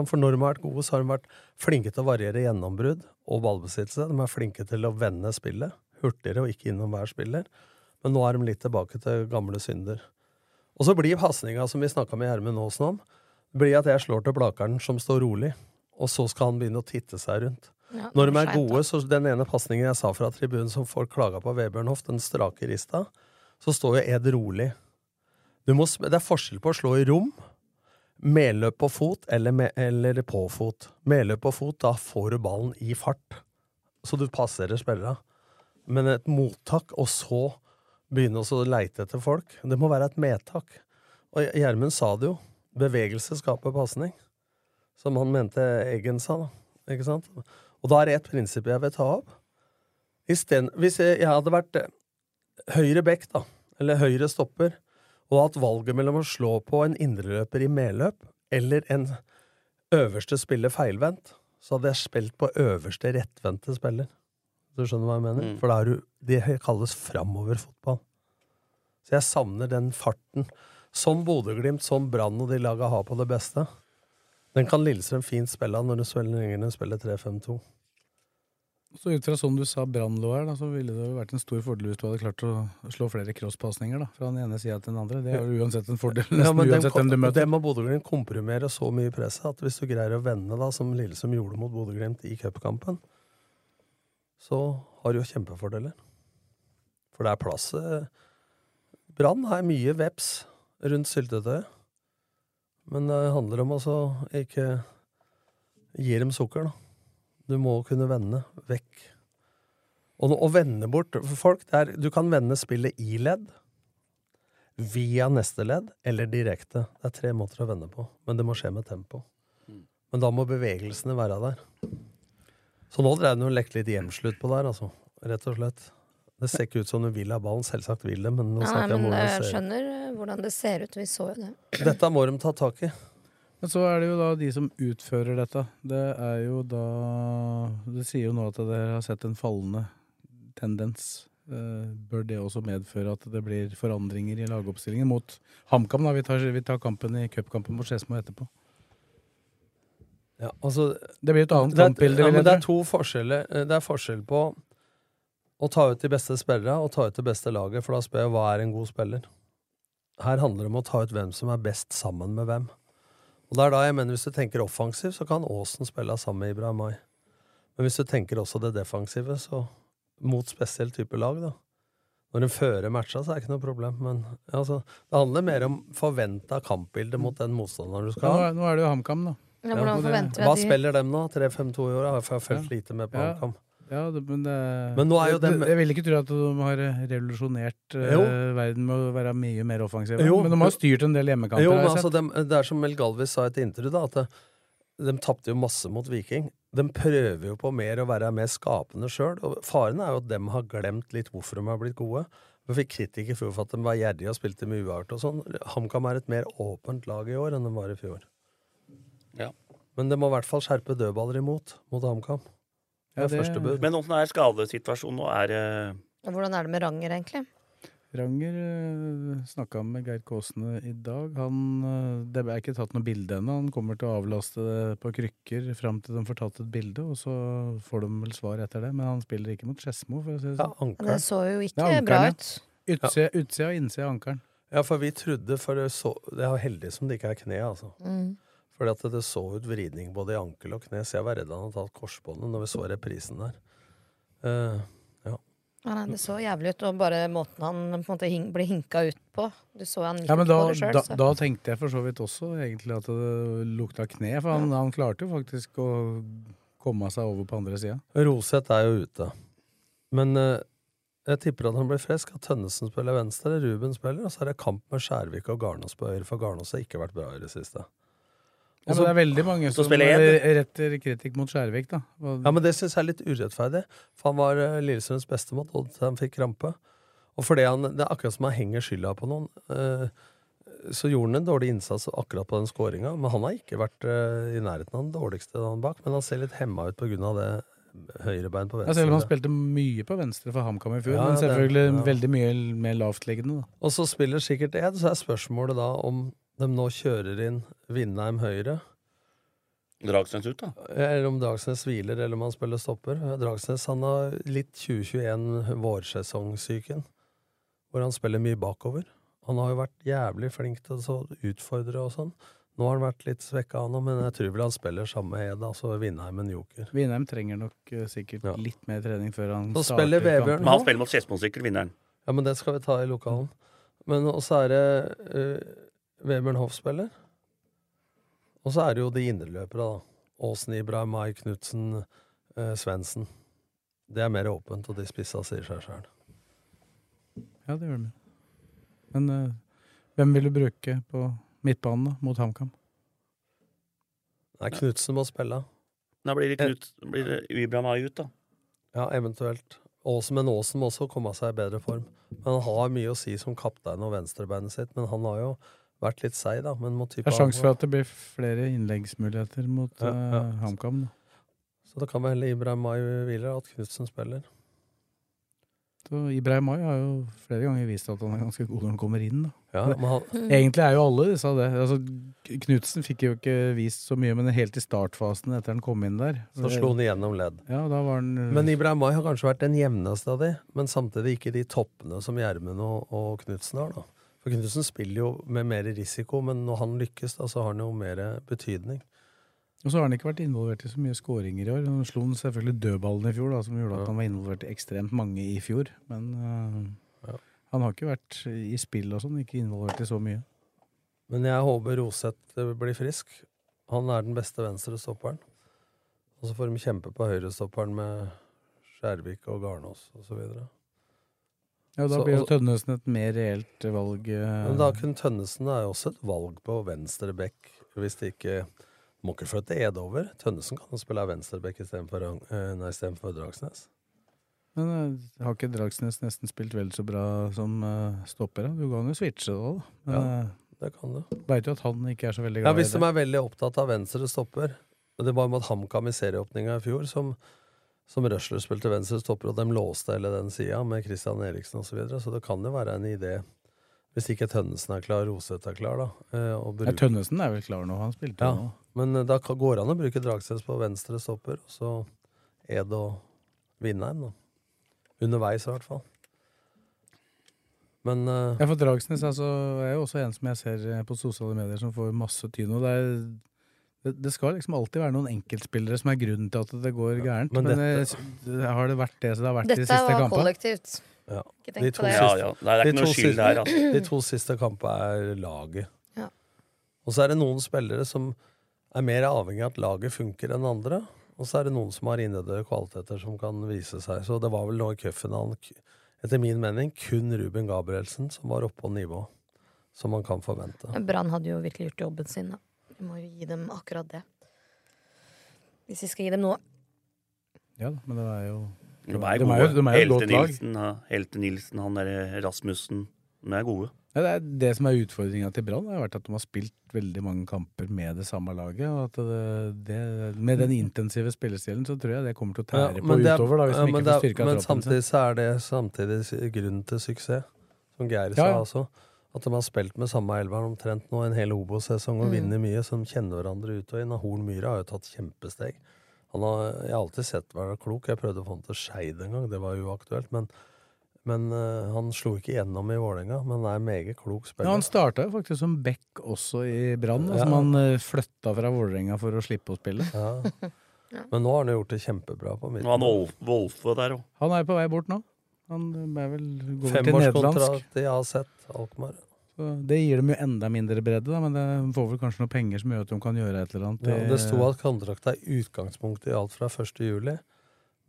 For når de har vært gode, så har de vært flinke til å variere gjennombrudd og ballbesittelse. De er flinke til å vende spillet hurtigere og ikke innom hver spiller. Men nå er de litt tilbake til gamle synder. Og så blir pasninga, som vi snakka med Gjermund Aasen om, blir at jeg slår til Blakeren, som står rolig, og så skal han begynne å titte seg rundt. Ja, Når de er gode, så den ene pasningen jeg sa fra tribunen som folk klaga på Vebjørn Hoff, den strake rista, så står jo Ed rolig. Du må, det er forskjell på å slå i rom, medløp på fot eller, med, eller på fot. Medløp på fot, da får du ballen i fart, så du passerer spillere. Men et mottak, og så begynne å leite etter folk, det må være et medtak. Og Gjermund sa det jo, bevegelse skaper pasning. Som han mente Eggen sa, da. Ikke sant? Og da er det et prinsipp jeg vil ta opp. I hvis jeg, jeg hadde vært eh, høyre bekk, da, eller høyre stopper, og hatt valget mellom å slå på en indreløper i medløp eller en øverste spiller feilvendt, så hadde jeg spilt på øverste rettvendte spiller. Du skjønner hva jeg mener? Mm. For da er du Det kalles framoverfotball. Så jeg savner den farten. Som Bodø-Glimt, som Brann og de laga har på det beste. Den kan Lillestrøm fint spille av når du spiller, spiller 3-5-2. Så ut fra sånn du sa Brann lå her, da, så ville det jo vært en stor fordel hvis du hadde klart å slå flere crosspasninger fra den ene sida til den andre. Det er jo uansett en fordel, Ja, men uansett hvem du møter. Det må Bodø-Glimt komprimere så mye i presset at hvis du greier å vende, da, som Lillestrøm gjorde mot Bodø-Glimt i cupkampen, så har du jo kjempefordeler. For det er plass eh, Brann har mye veps rundt syltetøyet. Men det handler om altså ikke gi dem sukker, da. Du må kunne vende vekk. Og å vende bort for folk det er, Du kan vende spillet i ledd, via neste ledd eller direkte. Det er tre måter å vende på, men det må skje med tempo. Men da må bevegelsene være der. Så nå drev den jo lekt litt hjemslutt på der, altså. Rett og slett. Det ser ikke ut som hun vil ha ballen. Selvsagt vil det, men nå Nei, snakker jeg om hvordan jeg det ser ut. skjønner eh, hvordan det ser ut. Vi så jo det. Dette må de ta tak i. Men så er det jo da de som utfører dette. Det er jo da Det sier jo nå at dere har sett en fallende tendens. Eh, Bør det også medføre at det blir forandringer i lagoppstillingen mot HamKam? da? Vi tar, vi tar kampen i cupkampen mot Skedsmo etterpå. Ja, altså, Det blir et annet det kampbilde, ja, det er to forskjeller. Eh, Det er forskjell på å ta ut de beste spillerne og ta ut det beste laget, for da spør jeg hva er en god spiller. Her handler det om å ta ut hvem som er best sammen med hvem. Og det er da jeg mener Hvis du tenker offensivt, så kan Aasen spille sammen med Ibrahim Mai. Men hvis du tenker også det defensive, så mot spesiell type lag, da. Når en fører matcha, så er det ikke noe problem. Men altså, det handler mer om forventa kampbilde mot den motstanderen du skal nå, ha. er, nå er det jo HamKam, da. Ja, hvordan forventer vi Hva at de spiller dem nå? 3-5-2 i år? Jeg har fulgt lite med på Ja. HamKam. Ja, det, men, det, Men nå er jo dem- Jeg vil ikke tro at de har revolusjonert eh, Jo. verden med å være mye mer offensive. Jo. Men de har styrt en del hjemmekamper. Jo, men altså, dem- det er som Mel Galvis sa i et intervju, da, at de tapte jo masse mot Viking. De prøver jo på mer å være mer skapende sjøl, faren er jo at dem har glemt litt hvorfor de har blitt gode. Vi fikk kritikk i fjor for at de var gjerrige og spilte med uavgjort og sånn. HamKam er et mer åpent lag i år enn de var i fjor. Ja. Men det må i hvert fall skjerpe dødballer imot mot HamKam. Det Ja, det- Men åssen er skadesituasjonen nå? Er det Hvordan er det med Ranger, egentlig? Ranger uh, snakka med Geir Kåsene i dag. Han, eh, det er ikke tatt noe bilde ennå. Han kommer til å avlaste det på krykker fram til de får tatt et bilde, og så får de vel svar etter det. Men han spiller ikke mot Skedsmo, for å si det Ja, sånn. Det så jo ikke er ankeren, bra ja. ut. Utsida, utsida og innsida av ankelen. Ja, for vi trodde for det så Det er heldig som det ikke er kne, altså. Mm. Fordi at det så ut vridning både i ankel og kne, så jeg var redd han hadde tatt korsbåndet når vi så reprisen der. Uh, ja. Ja, nei, det så jævlig ut, og bare måten han på en måte hing, ble hinka ut på. Du så han gikk Ja, men da, på det sjøl, da, så. da tenkte jeg for så vidt også egentlig at det lukta kne, for han, han klarte jo faktisk å komme seg over på andre sida. Roseth er jo ute. Men uh, jeg tipper at han blir frisk. At Tønnesen spiller venstre, Ruben spiller, og så er det kamp med Skjærvik og Garnås på høyre, for Garnås har ikke vært bra i det siste. Ja, men det er veldig mange som eh, retter kritikk mot Skjærvik, da. Og, Ja, men det syns jeg er litt urettferdig. For han var uh, Lillestrøms beste og han fikk krampe. Og fordi han, Det er akkurat som han henger skylda på noen. Eh, så gjorde han en dårlig innsats akkurat på den skåringa. Men han har ikke vært eh, i nærheten av den dårligste han bak. Men han ser litt hemma ut pga. det høyrebein på ja, venstre. selv om han spilte mye på venstre for HamKam i fjor, Ja, men det- selvfølgelig ja. veldig mye mer lavtliggende. Og så spiller sikkert Ed, så er spørsmålet da om de nå kjører inn Vindheim høyre. Dragsnes ut, da. Eller om Dragsnes hviler, eller om han spiller stopper. Dragsnes han har litt 2021 vårsesongsyken, hvor han spiller mye bakover. Han har jo vært jævlig flink til å utfordre og sånn. Nå har han vært litt svekka, han òg, men jeg tror vel han spiller samme Ed, altså Vindheim en joker. Vindheim trenger nok uh, sikkert litt mer trening før han Så starter kampen. Men han spiller mot Skedsmo sikkert, vinneren. Ja, men det skal vi ta i lokalen. Men også er det uh, Vebjørn Hoff spiller. Og så er det jo de indreløpere, da. Åsen, Ibrahim, Mai, Knutsen, eh, Svendsen. Det er mer åpent, og de spissa sier seg sjøl. Ja, det gjør de. Men eh, hvem vil du bruke på midtbanen da, mot HamKam? Nei, Knutsen må spille. Da blir det Knut blir det Ibrahim Mai ut, da. Ja, eventuelt. Åsen, men Åsen må også komme seg i bedre form. Men Han har mye å si som kaptein og venstrebeinet sitt, men han har jo vært litt seig, da. Men mot type Det er sjanse for at det blir flere innleggsmuligheter mot Ja, ja. Uh, HamKam. Så da kan vi heller Ibrahim Mai hvile, at Knutsen spiller. Så Ibrahim Mai har jo flere ganger vist at han er ganske god når han kommer inn. Ja, han- [laughs] Egentlig er jo alle disse det. Altså, Knutsen fikk jo ikke vist så mye, men helt i startfasen etter han kom inn der Så slo han igjennom ledd. Ja, han Men Ibrahim Mai har kanskje vært den jevneste av de, men samtidig ikke de toppene som Gjermund og, og Knutsen har. da. For Knutsen spiller jo med mer risiko, men når han lykkes, da, så har han jo mer betydning. Og så har han ikke vært involvert i så mye skåringer i år. Han slo selvfølgelig dødballen i fjor, da, som gjorde at han var involvert i ekstremt mange i fjor. Men øh, han har ikke vært i spill og sånn, ikke involvert i så mye. Men jeg håper Roseth eh, blir frisk. Han er den beste venstrestopperen. Og så får de kjempe på høyrestopperen med Skjærvik og Garnås osv. Ja, Da Så- blir jo Tønnesen et mer reelt valg. øh. Men da kunne Tønnesen er jo også et valg på venstre bekk, hvis det ikke Må ikke flytte Ed over. Tønnesen kan jo spille av uh, nei, istedenfor Dragsnes. Men øh, har ikke Dragsnes nesten spilt vel så bra som stopper? Du kan jo switche da, da. Men Ja, det kan du. veit jo at han ikke er så veldig glad Ja, glad Hvis i de er veldig opptatt av venstre stopper Det var mot HamKam i serieåpninga i fjor, som, som Røsler spilte venstre stopper, og de låste hele den sida med Christian Eriksen osv. Så, videre. så det kan jo være en idé, hvis ikke Tønnesen er klar, Roseth er klar, da. eh, Ja, Tønnesen er vel klar nå, han spilte Ja, nå. men eh, da går det an å bruke Dragsnes på venstre stopper, og så Ed og Vindheim, da. Underveis, i hvert fall. Men uh, Ja, for Dragsnes altså, er jo også en som jeg ser på sosiale medier som får masse tyn. Og det, er, det, skal liksom alltid være noen enkeltspillere som er grunnen til at det går gærent. men men dette- eh, det- har det vært det som det har vært de Dette siste var kollektivt. Ja. Ikke tenk De på to det. siste- Ja, ja. Nei, det er ikke de noe skyld der, altså. De to siste kampene er laget. Ja. Og så er det noen spillere som er mer avhengig av at laget funker enn andre. Og så er det noen som har innedøde kvaliteter som kan vise seg. Så det var vel nå i cupfinalen, etter min mening, kun Ruben Gabrielsen som var oppe på nivå. Som man kan forvente. Brann hadde jo virkelig gjort jobben sin. Da. Vi må jo gi dem akkurat det. Hvis vi skal gi dem noe. Ja da, men det er jo De er de gode. er jo, de er jo et godt lag. Nilsen, Helte Nilsen, han der Rasmussen. De er gode. Ja, det, er det som er utfordringa til Brann, har vært at de har spilt veldig mange kamper med det samme laget. Og at det, det, med den intensive spillestilen så tror jeg det kommer til å tære på det er- utover, da, hvis ja, de men ikke det får styrka Men samtidig så er det samtidig grunnen til suksess, som Geir Ja, sa ja. også. At de har spilt med samme elveren omtrent nå en hel Obos-sesong og Mm. vinner mye, som kjenner hverandre ut og inn. Horn Myhre har jo tatt kjempesteg. Han har, jeg har alltid sett være klok. Jeg prøvde å få han til Skeid en gang, det var uaktuelt. Men, men uh, han slo ikke gjennom i Vålerenga, men er en meget klok spiller. Ja, han starta faktisk som back også i Brann, Ja. som han uh, flytta fra Vålerenga for å slippe å spille. Ja. [laughs] Men nå har han jo gjort det kjempebra på midten. Og han er Wolfe der òg. Han er på vei bort nå. Han er vel går vel til nederlandsk. I AZ Alkmaar. Det gir dem jo enda mindre bredde, da, men de får vel kanskje noen penger som gjør at de kan gjøre et eller annet. Ja, det sto at kontrakta i utgangspunktet gjaldt fra 1. juli.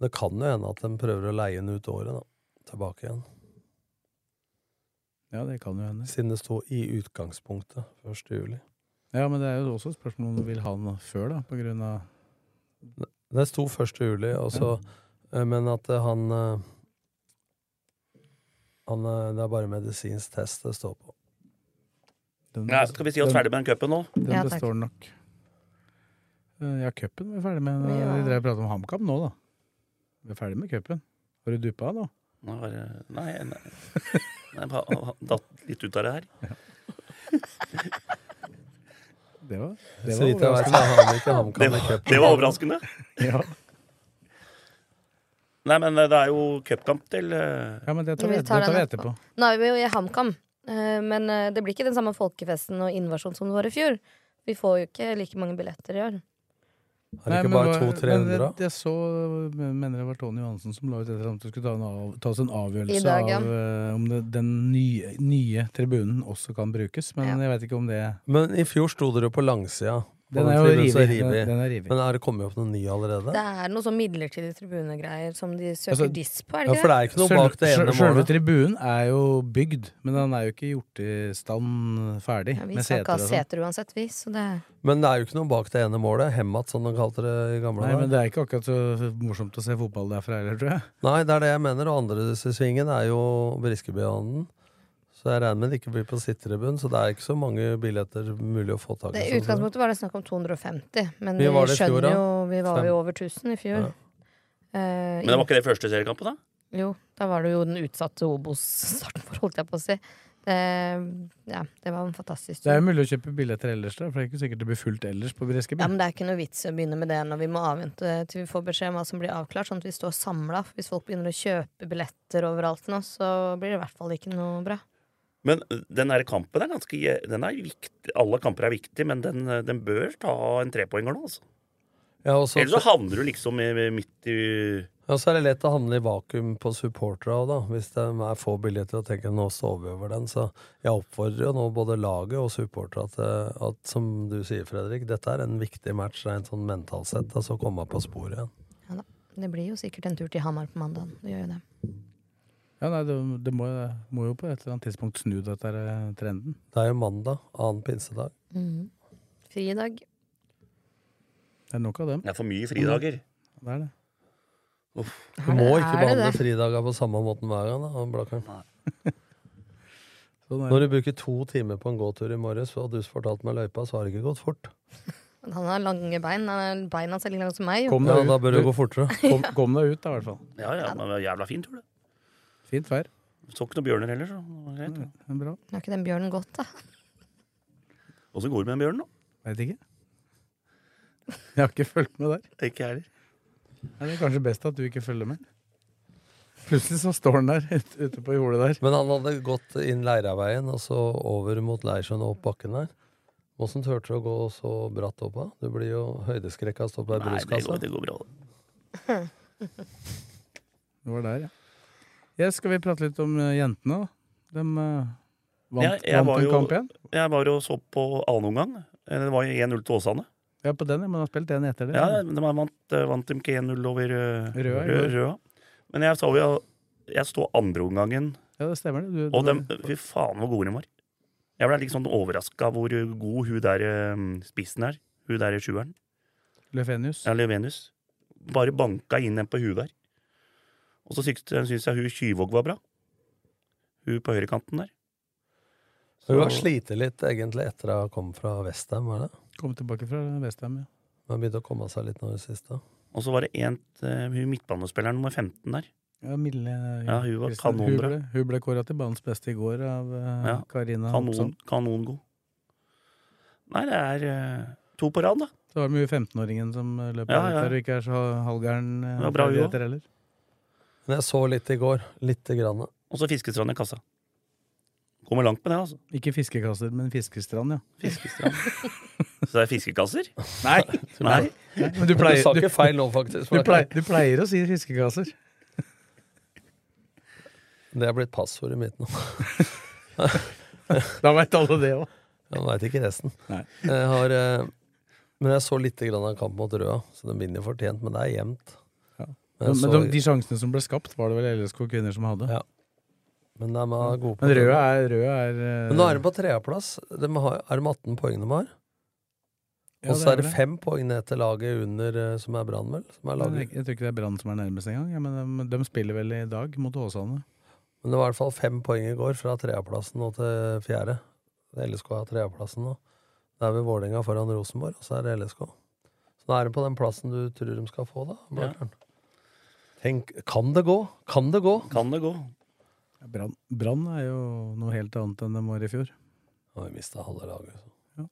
Det kan jo hende at de prøver å leie den ut året, da. Tilbake igjen. Ja, det kan jo hende. Siden det sto i utgangspunktet 1. juli. Ja, men det er jo også et spørsmål om du vil ha den før, da, på grunn av Det sto 1. juli, og så- ja. men at eh, han eh, han, eh, Det er bare medisinsk test det står på. den, ja, skal vi si oss ferdig med den cupen nå? Den Ja, består nok. Eh, Ja, cupen er vi ferdig med. Ja. Vi drev og pratet om HamKam nå, da. Vi er ferdig med cupen. Har du duppa nå? Nå har jeg Nei, nei. nei jeg datt litt ut av det her. [laughs] Det var, det var overraskende. Det var, cupen. det var overraskende. [laughs] Ja. Nei, men eh, det er jo cupkamp til eh, ja, men det tar vi, Vi det tar tar vi etterpå. Nå er vi jo i HamKam, eh, men det blir ikke den samme folkefesten og invasjon som det var i fjor. Vi får jo ikke like mange billetter i år. Har det ikke Nei, bare men 200-300? da? Jeg så, mener det var Tony Johansen som la ut etter at det skulle ta en av, tas en avgjørelse dag, ja. av uh, om det, den nye, nye tribunen også kan brukes. Men Ja. jeg vet ikke om det Men i fjor sto dere på langsida. Den er jo rivig. Men har det kommet opp noen ny allerede? Det er noe sånn midlertidig tribunegreier som de søker Altså, diss på, er det ikke det det? er ikke noe bak det ene sjøl- Sjølve tribunen er jo bygd, men den er jo ikke gjort i stand ferdig. Ja, vi med skal ikke ha sånn. seter uansett, vi. Så det Men det er jo ikke noe bak det ene målet. Hemmat, som de kalte det i gamle Nei, men det er ikke akkurat så morsomt å se fotball derfra heller, tror jeg. Nei, det er det jeg mener. Og andre svingen er jo Briskebyanten. Så jeg regner med det ikke blir på sittetribun, så det er ikke så mange billetter mulig å få tak i. I sånn utgangspunktet var det snakk om 250, men Vi vi, skjønner jo Vi var Fem. jo over 1000 i fjor. Ja. Uh, Men det var ikke det første seriekampen, da? Jo, da var det jo den utsatte Obos-starten [laughs] holdt jeg på å si. Det, ja, det var en fantastisk tur. Det er jo mulig å kjøpe billetter ellers, da, for det er ikke sikkert det blir fullt ellers på Breskeby. Ja, men det er ikke noe vits i å begynne med det når vi må avvente til vi får beskjed om hva som blir avklart, sånn at vi står samla. Hvis folk begynner å kjøpe billetter overalt nå, så blir det i hvert fall ikke noe bra. Men den der kampen er ganske den er viktig. Alle kamper er viktige, men den, den bør ta en trepoenger nå, altså. Ja, også, Ellers så havner du liksom i, midt i Ja, så er det lett å havne i vakuum på supporterne òg, da. Hvis det er få billetter og tenker nå står vi over den. Så jeg oppfordrer jo nå både laget og supporterne at, eh, at, som du sier, Fredrik, dette er en viktig match rent sånn mentalt sett. Altså komme på sporet igjen. Ja da. Det blir jo sikkert en tur til Hamar på mandag. Det gjør jo det. Ja, nei, det, det må, må jo på et eller annet tidspunkt snu dette her, eh, trenden. Det er jo mandag, annen pinsedag. Mm. Fridag. Det er nok av dem. Det er for mye fridager. Det er det. Uff. Du må det- ikke er behandle fridager på samme måten hver gang. da, Blakkaren. [laughs] Sånn er Når du bruker to timer på en gåtur i morges, og du fortalte meg løypa, så har det ikke gått fort. [laughs] Han har lange bein. Er beina ser like lange som meg. Jo. Kom Ja, deg da ut. bør det gå fortere. Kom, kom deg ut, da, i hvert fall. Ja, ja, men jævla fin tur, det. Fint vær. Så ikke noen bjørner heller, så det var greit. ja. er bra. Har ikke den bjørnen gått, da? Åssen går det med den bjørnen, da? Veit ikke. Jeg har ikke fulgt med der. Ikke jeg heller. Er det kanskje best at du ikke følger med? Plutselig så står han der ut- ute på jordet der. Men han hadde gått inn Leiraveien og så over mot Leirsjøen og opp bakken der. Åssen turte du å gå så bratt opp da? Du blir jo høydeskrekk av å stå på ei Nei, det går, det går bra. Det var der, ja. Ja. Skal vi prate litt om eh, jentene, da? De eh, vant, Ja, jeg vant var en jo- kamp igjen? Jeg var og så på annen omgang. Det var 1-0 til Åsane. Ja, på den. Men har spilt én etter det. Ja, de vant, eh, vant de ikke 1-0 over Røa i Rø- Røa. Men jeg så jo Jeg sto andre omgangen, Ja, det stemmer det. Du, og dem, fy faen hvor gode de var. Jeg ble litt sånn overraska hvor god hun der spissen er. Hun der i sjueren. Løvenius. Ja, Levenius. Bare banka inn en på huet der. Og så syns syns jeg hun Kyvåg var bra. Hun på høyrekanten der. Hun har slitt litt egentlig etter å ha kommet fra Vestheim, var det? Kom tilbake fra Vestheim, ja. Hun har begynt å komme seg litt nå i det siste. Og så var det en, eh, hun midtbanespilleren nummer 15 der. Ja, Mille Ja, hun var kanonbra. Hun ble, ble kåra til banens beste i går av eh, Ja, Karina Kanon, kanongod. Nei, det er eh, to på rad, da. Så var det mye 15-åringen som løp løper Ja, ut ja. der og ikke er så halvgæren Ja, bra, hun. Men jeg så litt i går. Lite grann. Og så Fiskestrand i kassa. Kommer langt med det, altså. Ikke fiskekasser, men fiskestrand, ja. Fiskestrand. [laughs] så det er fiskekasser? Nei! Nei. Men du pleier, Du sa ikke feil nå, faktisk. du, pleier, du pleier å si fiskekasser. Det er blitt passordet mitt nå. Da veit alle det òg. Han veit ikke resten. Nei. Jeg har, eh, men jeg så litt grann av kamp mot Røa, så den vinner fortjent. Men det er jevnt. Ja. Men, Men de, de sjansene som ble skapt, var det vel LSK kvinner som hadde. Ja. men de er gode på Men det. Er, Røa er eh, Men nå er de på tredjeplass. De har, er de 18 poeng de har? Ja, Og så er det fem poeng ned til laget under, eh, som er Brann, vel? Som er Jeg, laget. jeg tror ikke det er Brann som er nærmest engang. Ja, men de, de spiller vel i dag mot Åsane. Men det var i hvert fall fem poeng i går, fra tredjeplassen og til fjerde. LSK har tredjeplassen nå. Det er ved Vålerenga foran Rosenborg, og så er det LSK. Så nå er det på den plassen du tror de skal få, da. Blakkaren. Tenk, kan det gå? Kan det gå? Kan det gå? Brann Brann er jo noe helt annet enn de var i fjor. Nå har vi mista halve laget. Så.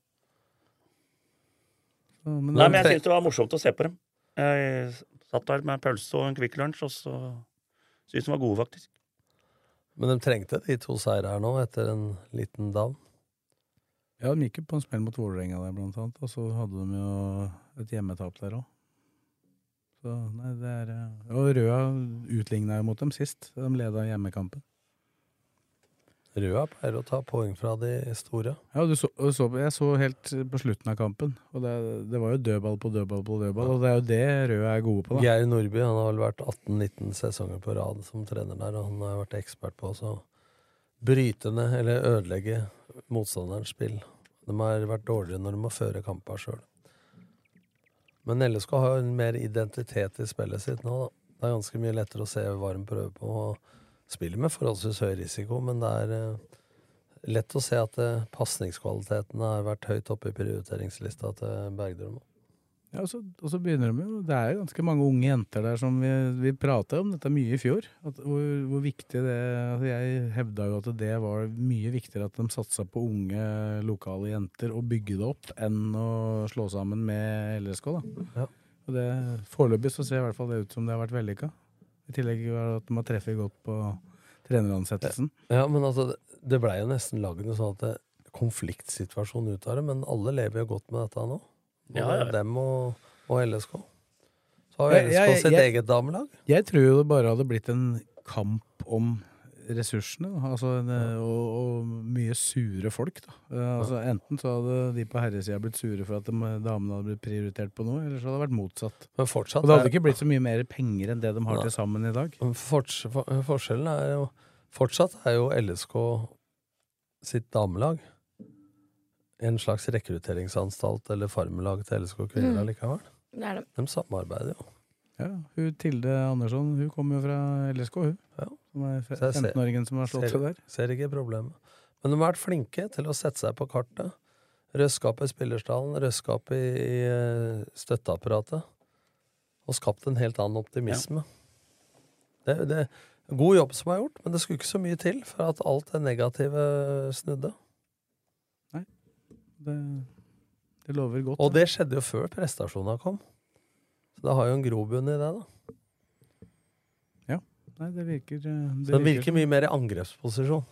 Så, men Nei, men jeg syns det var morsomt å se på dem. Jeg satt der med en pølse og en Kvikk Lunsj, og så syns de var gode, faktisk. Men de trengte de to seire her nå, etter en liten down. Ja, de gikk jo på en smell mot Vålerenga der, blant annet. Og så hadde de jo et hjemmetap der òg. Så nei, det er eh, Og Røa utligna jo mot dem sist. De leda hjemmekampen. Røa pleier å ta poeng fra de store. Ja, du så, så, jeg så helt på slutten av kampen, og det, det var jo dødball på dødball på dødball. Og det er jo det Røa er gode på, da. Geir Nordby han har vel vært 18-19 sesonger på rad som trener der, og han har vært ekspert på å bryte ned eller ødelegge motstanderens spill. De har vært dårligere når de må føre kamper sjøl. Men LSK har en mer identitet i spillet sitt nå. Da. Det er ganske mye lettere å se hva de prøver på. og Spiller med forholdsvis høy risiko, men det er eh, lett å se at eh, pasningskvaliteten har vært høyt oppe i prioriteringslista til Bergdølmo. Ja, og, så, og så begynner de jo Det er ganske mange unge jenter der som vi, vi prata om dette mye i fjor. At, hvor, hvor viktig det altså Jeg hevda jo at det var mye viktigere at de satsa på unge, lokale jenter og bygge det opp, enn å slå sammen med LSK. da. Ja. Og det Foreløpig så ser i hvert fall det ut som det har vært vellykka. I tillegg at de har treffet godt på treneransettelsen. Ja, men altså, det, blei jo nesten lagd en sånn konfliktsituasjon ut av det, men alle lever jo godt med dette nå. Både Ja, ja. dem og, og LSK. Så har jo LSK jeg- sitt jeg- eget damelag. Jeg tror jo det bare hadde blitt en kamp om ressursene, altså, en, og, og mye sure folk. Da. Eh, Altså, enten så hadde de på herresida blitt sure for at de, damene hadde blitt prioritert på noe, eller så hadde det vært motsatt. Men fortsatt Og det hadde ikke blitt så mye mer penger enn det de har ja. til sammen i dag. Forts, for, forskjellen er jo Fortsatt er jo LSK sitt damelag en slags rekrutteringsanstalt eller farmelag til LSK kvinner Mm. allikevel. Det er det. De samarbeider jo. Ja, hun Tilde Andersson hun kommer jo fra LSK, hun. Ja. Som er Så jeg ser- 15-åringen som har slått seg der. Ser ikke problemet. Men de har vært flinke til å sette seg på kartet. Røske opp i spillerstallen, røske opp i, i eh, støtteapparatet. Og skapt en helt annen optimisme. Det, det er god jobb som er gjort, men det skulle ikke så mye til for at alt det negative snudde. Det, det lover godt. Og det skjedde jo før prestasjonene kom. Så det har jo en grobunn i det, da. Ja. Nei, det virker det Så det virker mye mer i angrepsposisjon.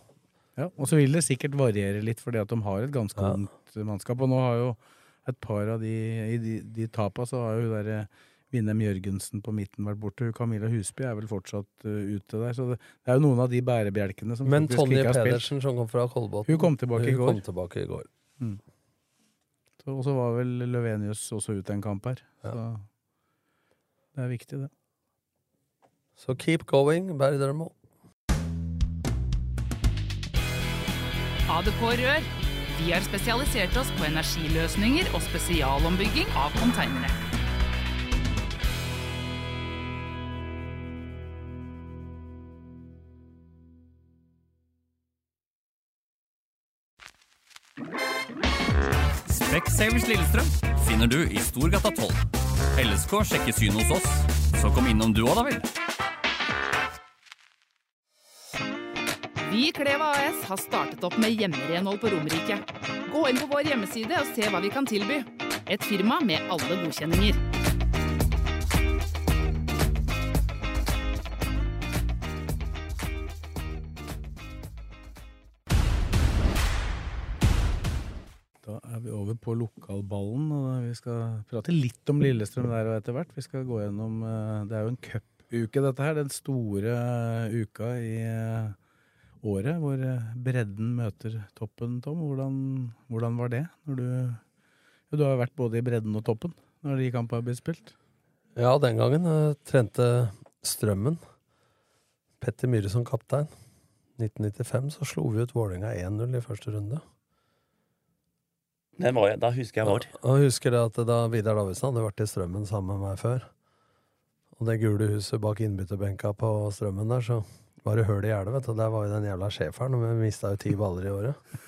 Ja, og så vil det sikkert variere litt, fordi at de har et ganske Ja. ungt mannskap. Og nå har jo et par av de I de, de tapa så har jo hun derre Vinnem Jørgensen på midten vært borte. Camilla Husby er vel fortsatt uh, ute der. Så det, det er jo noen av de bærebjelkene som Men Tonje. Pedersen, som kom fra Kolbotn Hun kom tilbake i går. kom tilbake i går. Mm. Så- Og så var vel Løvenius også ute en kamp her. Så det er viktig, det. Så keep going, Bergdølmo. ADK Rør. Vi har spesialisert oss på energiløsninger og spesialombygging av konteinere. Specsavers Lillestrøm finner du i Storgata 12. LSK sjekker synet hos oss, så kom innom du òg, da vel. Vi i Kleva AS har startet opp med hjemmerenhold på Romerike. Gå inn på vår hjemmeside og se hva vi kan tilby. Et firma med alle godkjenninger. Lokalballen, og vi skal prate litt om Lillestrøm der og etter hvert. Vi skal gå gjennom eh, Det er jo en cupuke, dette her. Den store eh, uka i eh, året hvor bredden møter toppen, Tom. Hvordan, hvordan var det? Du, ja, du har vært både i bredden og toppen når de kampene har blitt spilt. Ja, den gangen jeg trente Strømmen. Petter Myhre som kaptein. 1995 så slo vi ut Vålerenga 1-0 i første runde. Var da husker jeg vår. Da, jeg husker det at da Vidar Davidsen hadde vært i Strømmen sammen med meg før, og det gule huset bak innbytterbenka på Strømmen der, så var det hull i gjerdet, vet du. Og der var jo den jævla schæferen, og vi mista jo ti baller i året.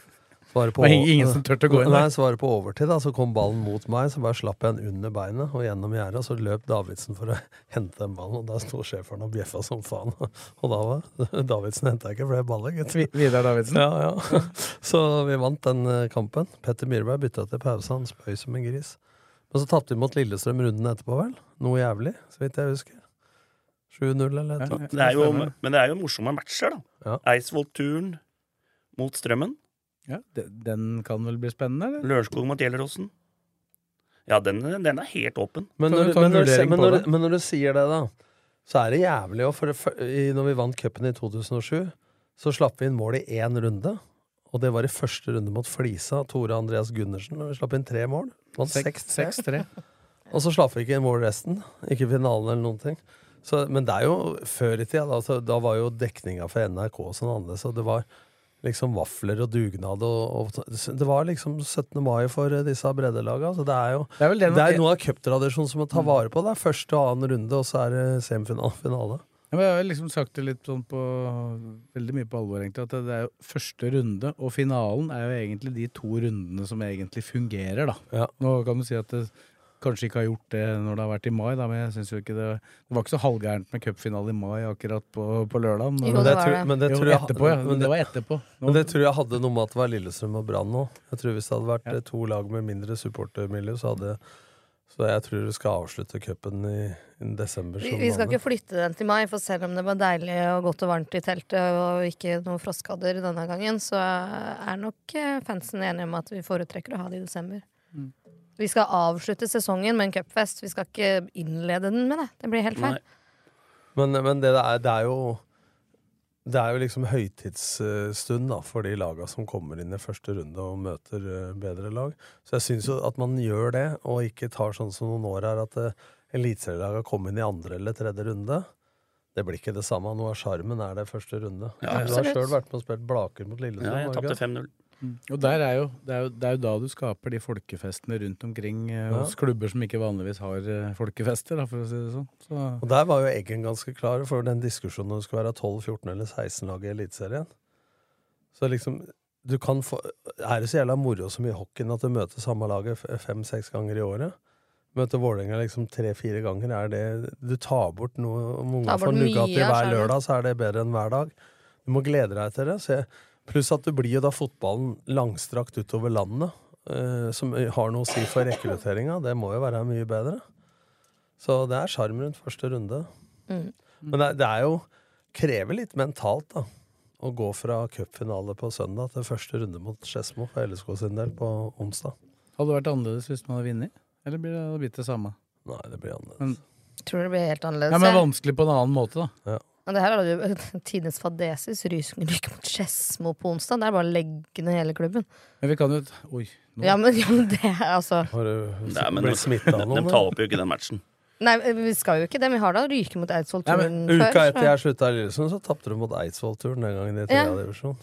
Så var det på, Det var ingen- ingen som turte å gå inn der. Nei, svaret på overtid, da. Så kom ballen mot meg, så bare slapp jeg den under beinet og gjennom gjerdet, og så løp Davidsen for å [laughs] hente den ballen, og da sto schæferen og bjeffa som faen. [laughs] Og da var [laughs] Davidsen henta ikke flere baller, gitt. Vi- Vidar Davidsen? Ja, ja. Så vi vant den eh, kampen. Petter Myhrberg bytta til pause, han spøy som en gris. Men så tapte vi mot Lillestrøm runden etterpå, vel? Noe jævlig, så vidt jeg husker. 7-0 eller et eller annet. Det er jo, men det er jo morsomme matcher, da. Eidsvoll-turen mot Strømmen. Ja, de- Den kan vel bli spennende, eller? Lørenskog mot Gjelleråsen. Ja, den, den er helt åpen. Men Kan når, du ta en men, når, vurdering men, på når, det? men når du sier det, da, så er det jævlig òg. For det, fø- i- når vi vant cupen i 2007, så slapp vi inn mål i én runde. Og det var i første runde mot Flisa, Tore Andreas Gundersen. Og vi slapp inn tre mål. Vant Seks- 6-3. Og så slapp vi ikke inn mål resten. Ikke finalen eller noen ting. Så, men det er jo før i tida. Da, så, da var jo dekninga for NRK og sånn annerledes. Og det var liksom vafler og dugnad og, og Det var liksom 17. mai for eh, disse breddelaga. Så det er jo Det er det er noe av cuptradisjonen som må ta vare på. Det er første og annen runde, og så er det semifinale. Finale. Ja, men jeg har liksom sagt det litt sånn på Veldig mye på alvor, egentlig. At det er jo første runde, og finalen er jo egentlig de to rundene som egentlig fungerer, da. Nå kan du si at det kanskje ikke har gjort det når det har vært i mai, da, men jeg synes jo ikke det Det var ikke så halvgærent med cupfinale i mai akkurat på, på lørdag. Men, det. Men det jo, tror jeg- etterpå, ja. men det var etterpå. Nå- Men det tror jeg hadde noe med at det var Lillestrøm og Brann òg. Jeg tror Hvis det hadde vært ja. to lag med mindre supportermiljø, så hadde Så jeg tror vi skal avslutte cupen i, i desember. Vi, vi skal ikke flytte den til mai, for selv om det var deilig og godt og varmt i teltet og ikke noen frostskader denne gangen, så er nok eh, fansen enige om at vi foretrekker å ha det i desember. Mm. Vi skal avslutte sesongen med en cupfest. Vi skal ikke innlede den med det. Det blir helt feil. Men, men det, er, det, er, jo Det er jo liksom høytidsstund da, for de laga som kommer inn i første runde og møter eh, bedre lag. Så jeg syns jo at man gjør det, og ikke tar sånn som noen år her, at eh, uh, eliteserielagene kommer inn i andre eller tredje runde. Det blir ikke det samme. Noe av sjarmen er det første runde. Ja, du har sjøl vært med og spilt Blaker mot Lillesand. Ja, jeg tapte 5-0. Mm. Og er jo, det, er jo, det, er jo, da du skaper de folkefestene rundt omkring eh, hos ja. klubber som ikke vanligvis har eh, folkefester, da, for å si det sånn. Så. Og der var jo Eggen ganske klar for den diskusjonen når det skulle være 12, 14 eller 16 lag i Eliteserien. Så liksom du kan få, Er det så jævla moro som i hockeyen at du møter samme laget fem-seks ganger i året? Møte Vålerenga liksom tre-fire ganger, er det Du tar bort noe Om unga får nougat hver lørdag, så er det bedre enn hver dag. Du må glede deg til det. Så jeg, pluss at det blir jo da fotballen langstrakt utover landet, eh, som har noe å si for rekrutteringa. Det må jo være mye bedre. Så det er sjarm rundt første runde. Mm. Men det, det er jo krever litt mentalt, da. Å gå fra cupfinale på søndag til første runde mot Skedsmo for LSK sin del på onsdag. hadde det vært annerledes hvis man hadde vunnet? Eller blir det, blitt det samme? Nei, det blir annerledes. Men, Tror det blir helt annerledes. ja, men vanskelig på en annen måte, da. Men det her hadde jo [laughs] tidenes fadesis. Ryker mot Skedsmo på onsdag. Det er bare å legge ned hele klubben. Men vi kan jo Oi. nå- Ja, men, ja, men det er altså Har du Nei, men blitt smitta av de, noen? de tar opp jo ikke den matchen. Nei, vi skal jo ikke det. Vi har da ryket mot Eidsvoll-turen før. Uka etter jeg slutta i Lillesund, så tapte du mot Eidsvoll-turen den gangen i Ja. ja. divisjon.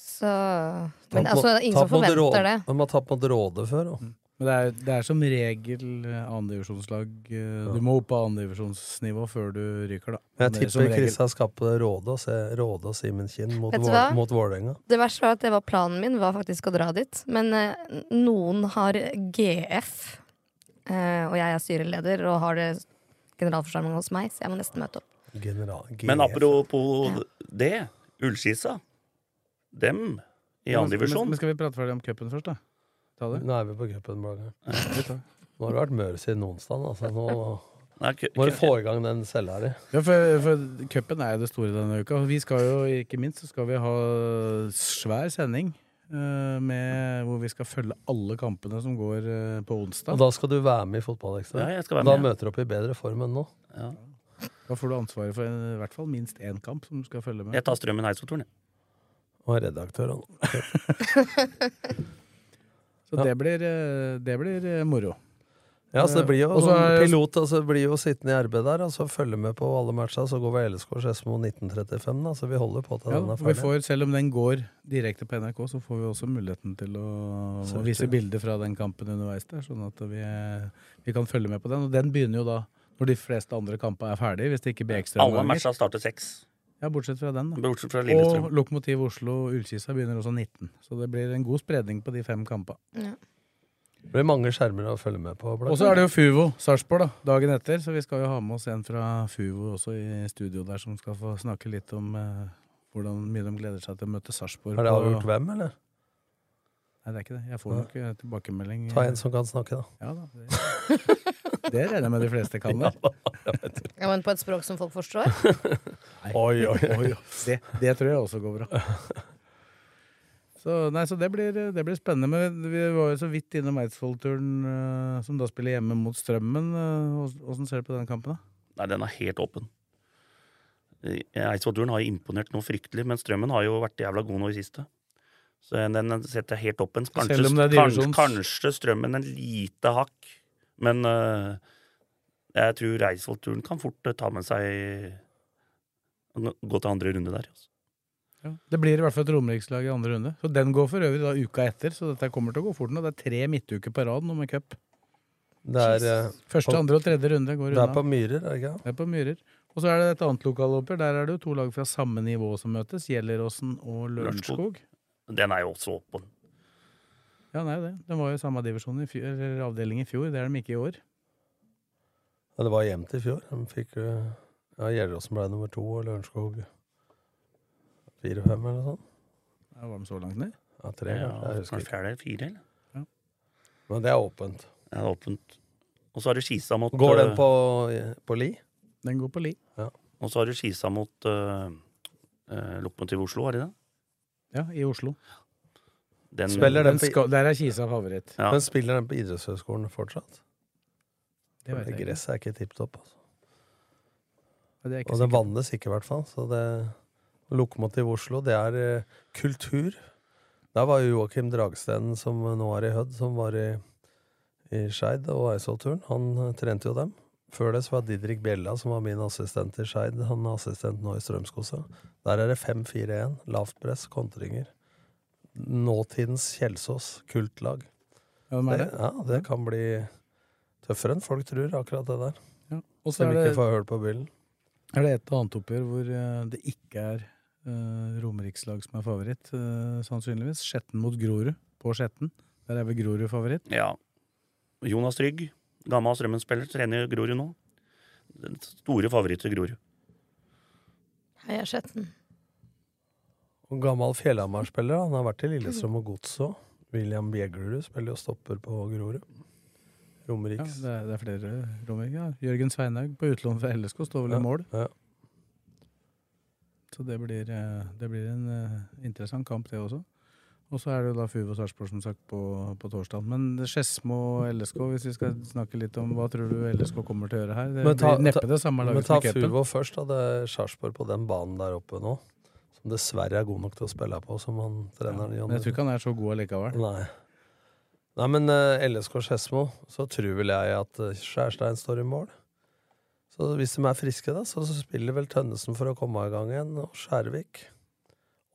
Så Men altså, ingen som forventer det. De har tapt mot Råde før. da. Men det er, det er som regel andredivisjonslag. annendivisjonslag. eh, Du må opp på andredivisjonsnivå før du ryker, da. Jeg er tipper Chris har skapt Råde og, se, Råde og Simen Kinn mot, Vår, mot Vålerenga. Det verste var at det var planen min, var faktisk å dra dit. Men eh, noen har GF, eh, og jeg er styreleder og har det generalforsamling hos meg, så jeg må nesten møte opp. General, Men apropos det, Ullskisa. Dem i Men- andre divisjon. Men skal vi prate ferdig om cupen først, da? Ta det. Nå er vi på cupen. Blager. Nå har det vært mør siden onsdag. Altså. Nå må du få i gang den cella di. Ja, for, for cupen er jo det store denne uka. Vi skal jo, ikke minst, så skal vi ha svær sending. eh, med, hvor vi skal følge alle kampene som går eh, på onsdag. Og da skal du være med i Fotballekstra. Ja, jeg skal være da møter du opp i bedre form enn nå. Ja. Da får du ansvaret for en, i hvert fall minst én kamp som du skal følge med. Jeg tar Strømmen Eidsvoll-turen, jeg. Og er redaktør. han. [laughs] [laughs] Så det blir, eh, det blir eh, moro. Ja, så det blir jo Og så sånn pilot, altså det blir jo sittende i RB der, og så følge med på alle matcha. Så går vi LSK Skedsmo 1935, da, så vi holder på til Ja, den er vi ferdig. får, selv om den går direkte på NRK, så får vi også muligheten til å, å vise bilder fra den kampen underveis der, sånn at vi, vi kan følge med på den. Og den begynner jo da når de fleste andre kamper er ferdige, hvis det ikke blir Alle ekstraomganger. matcha starter seks. Ja, bortsett fra den, da. Bortsett fra Lillestrøm. Og Lokomotiv Oslo Ullkisa begynner også 19. Så det blir en god spredning på de fem kampene. Det blir mange skjermer å følge med på. Og så er det jo Fuvo Sarpsborg da, dagen etter, så vi skal jo ha med oss en fra Fuvo også i studio der, som skal få snakke litt om eh, hvordan mye de gleder seg til å møte Sarpsborg. Har det avgjort hvem, eller? Nei, det er ikke det. Jeg får nok eh, tilbakemelding. Ta en som kan snakke, da. Ja da. Det, [laughs] det regner jeg med de fleste kan. Da. [laughs] Ja, men på et språk som folk forstår? [laughs] Oi, oi, oi. Det, det tror jeg også går bra. Så, nei, så det blir, det blir spennende. Men vi var jo så vidt innom Eidsvoll-turen, eh, som da spiller hjemme mot Strømmen. Uh, Åssen ser du på den kampen, da? Nei, den er helt åpen. Eh, Eidsvoll-turen har imponert noe fryktelig, men Strømmen har jo vært jævla god nå i siste. Så den setter jeg helt. Kanskje, om det er kanskje, kanskje Strømmen en lite hakk, men uh, jeg tror Eidsvoll-turen kan fort eh, ta med seg Gå til andre runde der. Altså. Ja. Det blir i hvert fall et romerikslag i andre runde. Så Den går for øvrig da uka etter, så dette kommer til å gå fort nå. Det er tre midtuker på rad nå med cup. Det er, eh, Første, på- andre og tredje runde går Det er på Myrer, er det ikke? Det er på Myrer. Og så er det et annet lokaloppgjør. Der er det jo to lag fra samme nivå som møtes. Gjelleråsen og Lørenskog. Den er jo også åpen. Ja, den er jo det. Den var jo i samme divisjon i fjor, eller avdeling i fjor. Det er de ikke i år. Ja, det var jevnt i fjor. De fikk eh, ja, Gjelleråsen ble nummer to, og Lørenskog fire-fem, eller noe sånt. Ja, var de så langt ned? Ja, tre, Ja. Jeg husker ikke. fjerde fire, eller? Men det er åpent. Ja, det er åpent. Og så har du Skisa mot Går den eh, på, på Li? Den går på Li. Ja. Og så har du Skisa mot uh, Lokomotiv Oslo, har de det? Ja, i Oslo. Den, Spiller den Den skal, der er Kisa favoritt. Ja. Men spiller den på idrettshøyskolen fortsatt? Det vet jeg ikke. Gresset er ikke tipp topp. Altså. Og det vannes ikke, i hvert fall. Så det Lokomotiv Oslo, det er eh, kultur. Der var jo Joakim Dragsten, som nå er i Hødd, som var i, i Skeid og Eidsvollturen. Han eh, trente jo dem. Før det så var Didrik Bjella, som var min assistent i Skeid. Han er assistent nå i Strømskosa. Der er det 5-4-1. Lavt press, kontringer. Nåtidens Kjelsås, kultlag. Ja, er det? Ja, det kan bli tøffere enn folk tror, akkurat det der. Ja. Og så er ikke det, får hørt på byllen. er det et annet oppgjør hvor eh, det ikke er uh, romerikslag som er favoritt, uh, sannsynligvis. Skjetten mot Grorud på Skjetten. Der er vel Grorud favoritt. Ja. Jonas Trygg, gammel Strømmen-spiller, trener Grorud nå. Den store favoritt til Grorud. Heia Skjetten. Og gammel Fjellhamar-spiller. Han har vært i Lillestrøm og Gods òg. William Bjeglerud spiller jo stopper på Grorud. Ja, Romeriks. det, er, det er flere romerike. Ja. Jørgen Sveinhaug på utlån fra LSK står vel i Ja, mål. ja. Så det blir, eh, det blir en eh, interessant kamp, det også. Og så er det jo da Fuvo Sarpsborg som sagt på, på torsdag. Men Skedsmo og LSK, hvis vi skal snakke litt om hva tror du LSK kommer til å gjøre her? Det Men ta- blir neppe det samme laget som som Men ta Fuvo først. da, Det er Sarpsborg på den banen der oppe nå. Som dessverre er god nok til å spille på, som han treneren Men jeg tror ikke han er så god allikevel. Nei. Nei, men uh, LSK Skedsmo, så tror vel jeg at eh, Skjærstein står i mål. Så hvis de er friske, da, så, så spiller vel Tønnesen for å komme i gang igjen, og Skjærvik.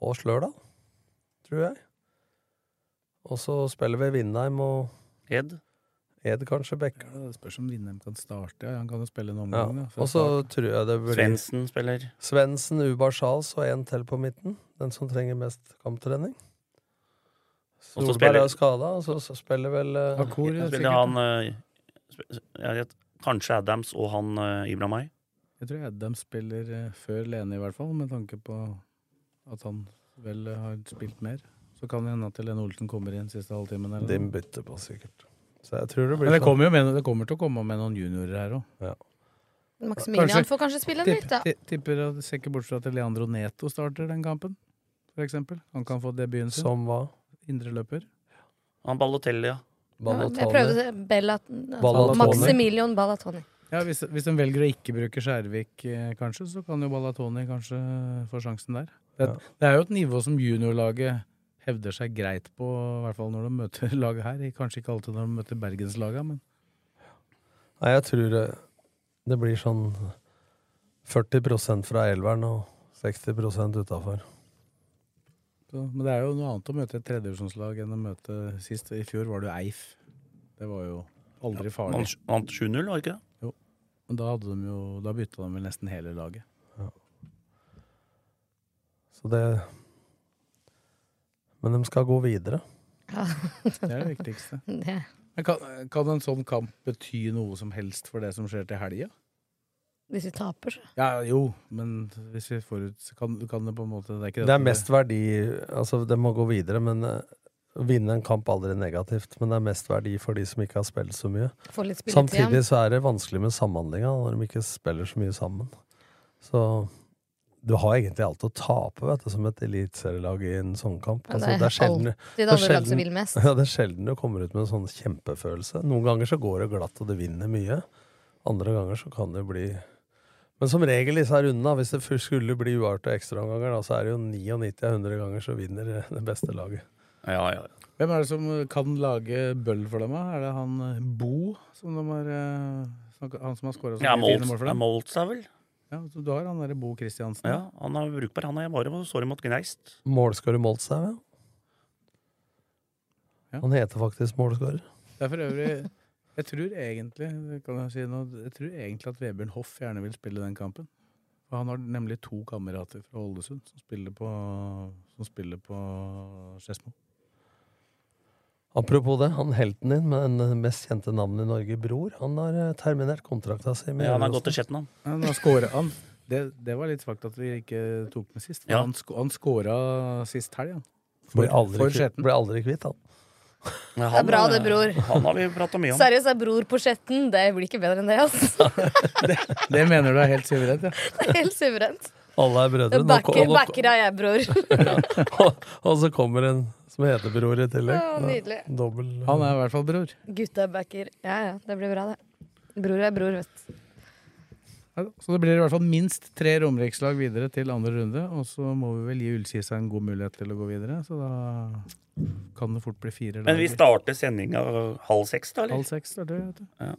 Og Slørdal, tror jeg. Og så spiller vi Vindheim og Ed. Ed kanskje Bekker. Ja, det spørs om Vindheim kan starte. Ja, han kan jo spille en omgang. Ja. Og så tror jeg det blir Svendsen spiller. Svendsen, Ubar Sjals og en til på midten. Den som trenger mest kamptrening. Solberg spiller- er skada, og så, så spiller vel uh... Akor, ja, spiller han uh, jeg vet, Kanskje Adams og han uh, Ibrahimai. Jeg tror Adams spiller uh, før Lene, i hvert fall, med tanke på at han vel eh, har spilt mer. Så kan det hende at Helene Olsen kommer inn siste halvtimen. eller Den bytter på, sikkert. Så jeg tror det blir Men det sånn. kommer jo med, det kommer til å komme med noen juniorer her òg. Ja. Maximilian får kanskje spille en litt, da. Tipper at Ser ikke bort fra at Leandro Neto starter den kampen, for eksempel. Han kan få debuten sin. Som hva? Indreløper. Han Ballotelli, ja. Ja, jeg prøvde Bella, Ballatoni. Maximilian Ballatoni. Ja, hvis, hvis de velger å ikke bruke Skjærvik, eh, kanskje, så kan jo Ballatoni kanskje få sjansen der. Det, det er jo et nivå som juniorlaget hevder seg greit på, i hvert fall når de møter [laughs] laget her. Kanskje ikke alltid når de møter bergenslaga, men Nei, jeg tror det, det blir sånn 40% fra elveren og 60 utafor. Men det er jo noe annet å møte et tredjedivisjonslag enn å møte sist. I fjor var det jo Eif. Det var jo aldri farlig. Ja, vant 7-0, var det ikke det? Jo. Men da, hadde de jo, da bytta de vel nesten hele laget. Så det Men de skal gå videre. Ja. Det er det viktigste. [laughs] Det. Men kan, kan en sånn kamp bety noe som helst for det som skjer til helga? Hvis vi taper, så. Ja, jo, men hvis vi forut... Kan, kan det på en måte Det er ikke Det er mest verdi Altså, det må gå videre, men eh, å vinne en kamp aldri negativt. Men det er mest verdi for de som ikke har spilt så mye. Litt Samtidig så er det vanskelig med samhandlinga når de ikke spiller så mye sammen. Så du har egentlig alt å tape, vet du, som et eliteserielag i en sånn kamp. Ja, det er sjelden- alltid det er som sjelden- vil mest. [laughs] Ja, det er sjelden du kommer ut med en sånn kjempefølelse. Noen ganger så går det glatt, og det vinner mye. Andre ganger så kan det bli Men som regel i disse rundene, hvis det skulle bli uart og ekstraomganger, så er det jo 99 av 100 ganger så vinner [laughs] det beste laget. Ja, ja. Hvem er det som kan lage bøll for dem? Er det han Bo, som de har eh, Han som har skåra så Ja, mye fine mål for dem? Molts er vel? Ja, så du har han derre Bo Kristiansen. Ja, han er brukbar. Han er bare og så mot Gneist. Målskårer Moltstad, ja. Han heter faktisk målskårer. Det er for øvrig Jeg tror egentlig kan jeg si noe, Jeg tror egentlig at Vebjørn Hoff gjerne vil spille den kampen. For han har nemlig to kamerater fra Ålesund som spiller på Som spiller på Skedsmo. Apropos det, han helten din med den mest kjente navnet i Norge, Bror, han har eh, terminert kontrakta si. Ja, han har gått til Shetland. Han det, det var litt svakt at vi ikke tok med sist. Ja. Han, sk han scora sist helg, han. Aldri, for kvitt- ble aldri kvitt, han. Ja, Det er bra det, bror. Han har vi prata mye om. Seriøst, er bror på Skjetten. Det blir ikke bedre enn det, altså. [laughs] Det mener du er helt suverent, ja. [laughs] Det er helt suverent. Alle er brødre. Backer, backer er jeg, bror. [laughs] og, og så kommer en som heter Bror i tillegg. Ja, nydelig. Dobbel Han er i hvert fall bror. Gutta backer. Ja, ja, det blir bra, det. Bror er bror, vet du. Så det blir i hvert fall minst tre romerikslag videre til andre runde. Og så må vi vel gi Ullkisa en god mulighet til å gå videre. Så da kan det fort bli fire Men vi starter sendinga halv seks, da? eller? Halv seks starter vi, vet du. Ja.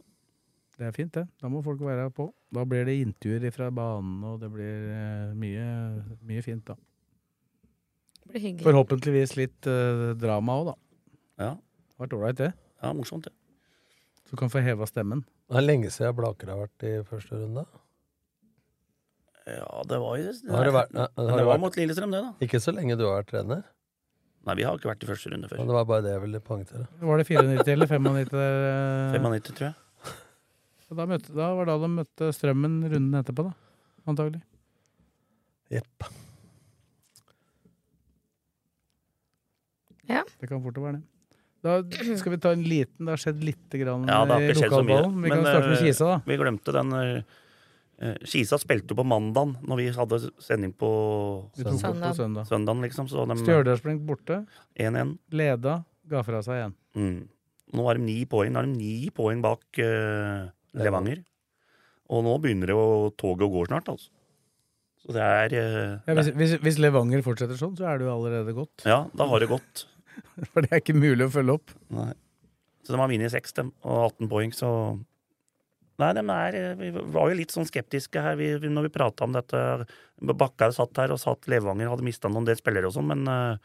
Det er fint, det. Da må folk være på. Da blir det intervjuer fra banen, og det blir eh, mye, mye fint, da. Det blir hyggelig. Forhåpentligvis litt uh, drama òg, da. Ja. Det har vært ålreit, det. Ja, morsomt, det. Så du kan få heva stemmen. Det er lenge siden Blaker har vært i første runde. Ja, det var jo Har det vært, har det det var vært, mot Lillestrøm, det, da. Ikke så lenge du har vært trener. Nei, vi har ikke vært i første runde før. Men det var bare det jeg ville poengtere. Var det 94 eller 95? eh, 95, tror jeg. Da, møtte, da var da de møtte Strømmen runden etterpå, da. Antagelig. Jepp. Ja. Det kan fort være det. Da skal vi ta en liten Det har skjedd lite grann Ja, det har i lokalballen. Vi kan starte med eh, Kisa, da. Vi glemte den eh, eh, Kisa spilte jo på mandagen, når vi hadde sending på søndag. søndag. søndag. liksom. Så Stjørdalsblink borte. 1-1. Leda. Ga fra seg igjen. Mm. Nå har de ni poeng. Nå har de ni poeng bak eh, Levanger. Og nå begynner det å toget å gå snart, altså. Så det er eh, Ja, hvis, hvis, hvis Levanger fortsetter sånn, så er det jo allerede gått. Ja, da har det gått. [laughs] For det er ikke mulig å følge opp. Nei. Så de har vunnet seks, dem, og 18 poeng, så Nei, de er eh, Vi var jo litt sånn skeptiske her vi, vi- når vi prata om dette. Bakkhaug satt her og sa at Levanger hadde mista noen del spillere og sånn, men uh,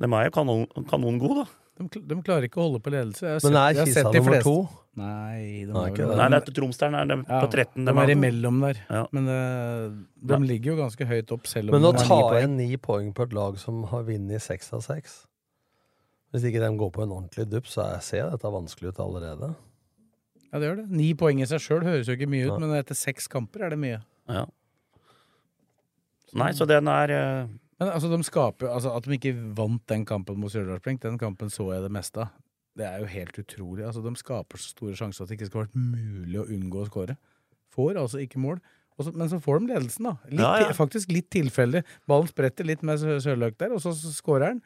de er jo kanon, kanongode, da. De, de klarer ikke å holde på ledelse. Jeg har Men sett- er Kisa nummer fleste- to? Nei, de Nei, er ikke vel- det. Nei, det er Tromsdalen er de Ja, på 13. De er imellom der. Ja. Men eh, de ligger jo ganske høyt opp, selv om Men å ta igjen ni poeng på et lag som har vunnet seks av seks Hvis ikke de går på en ordentlig dupp, så jeg ser dette vanskelig ut allerede. Ja, det gjør det. Ni poeng i seg sjøl høres jo ikke mye ut, men etter seks kamper er det mye. Ja. Nei, så den er eh, Men altså, de skaper altså, At de ikke vant den kampen mot Stjørdalsblink, den kampen så jeg det meste av. Det er jo helt utrolig. Altså, de skaper så store sjanser at det ikke skal vært mulig å unngå å skåre. Får altså ikke mål. Så- men så får de ledelsen, da. Litt, Ja, ja. Faktisk litt tilfeldig. Ballen spretter litt med Sørløk der, og så skårer han.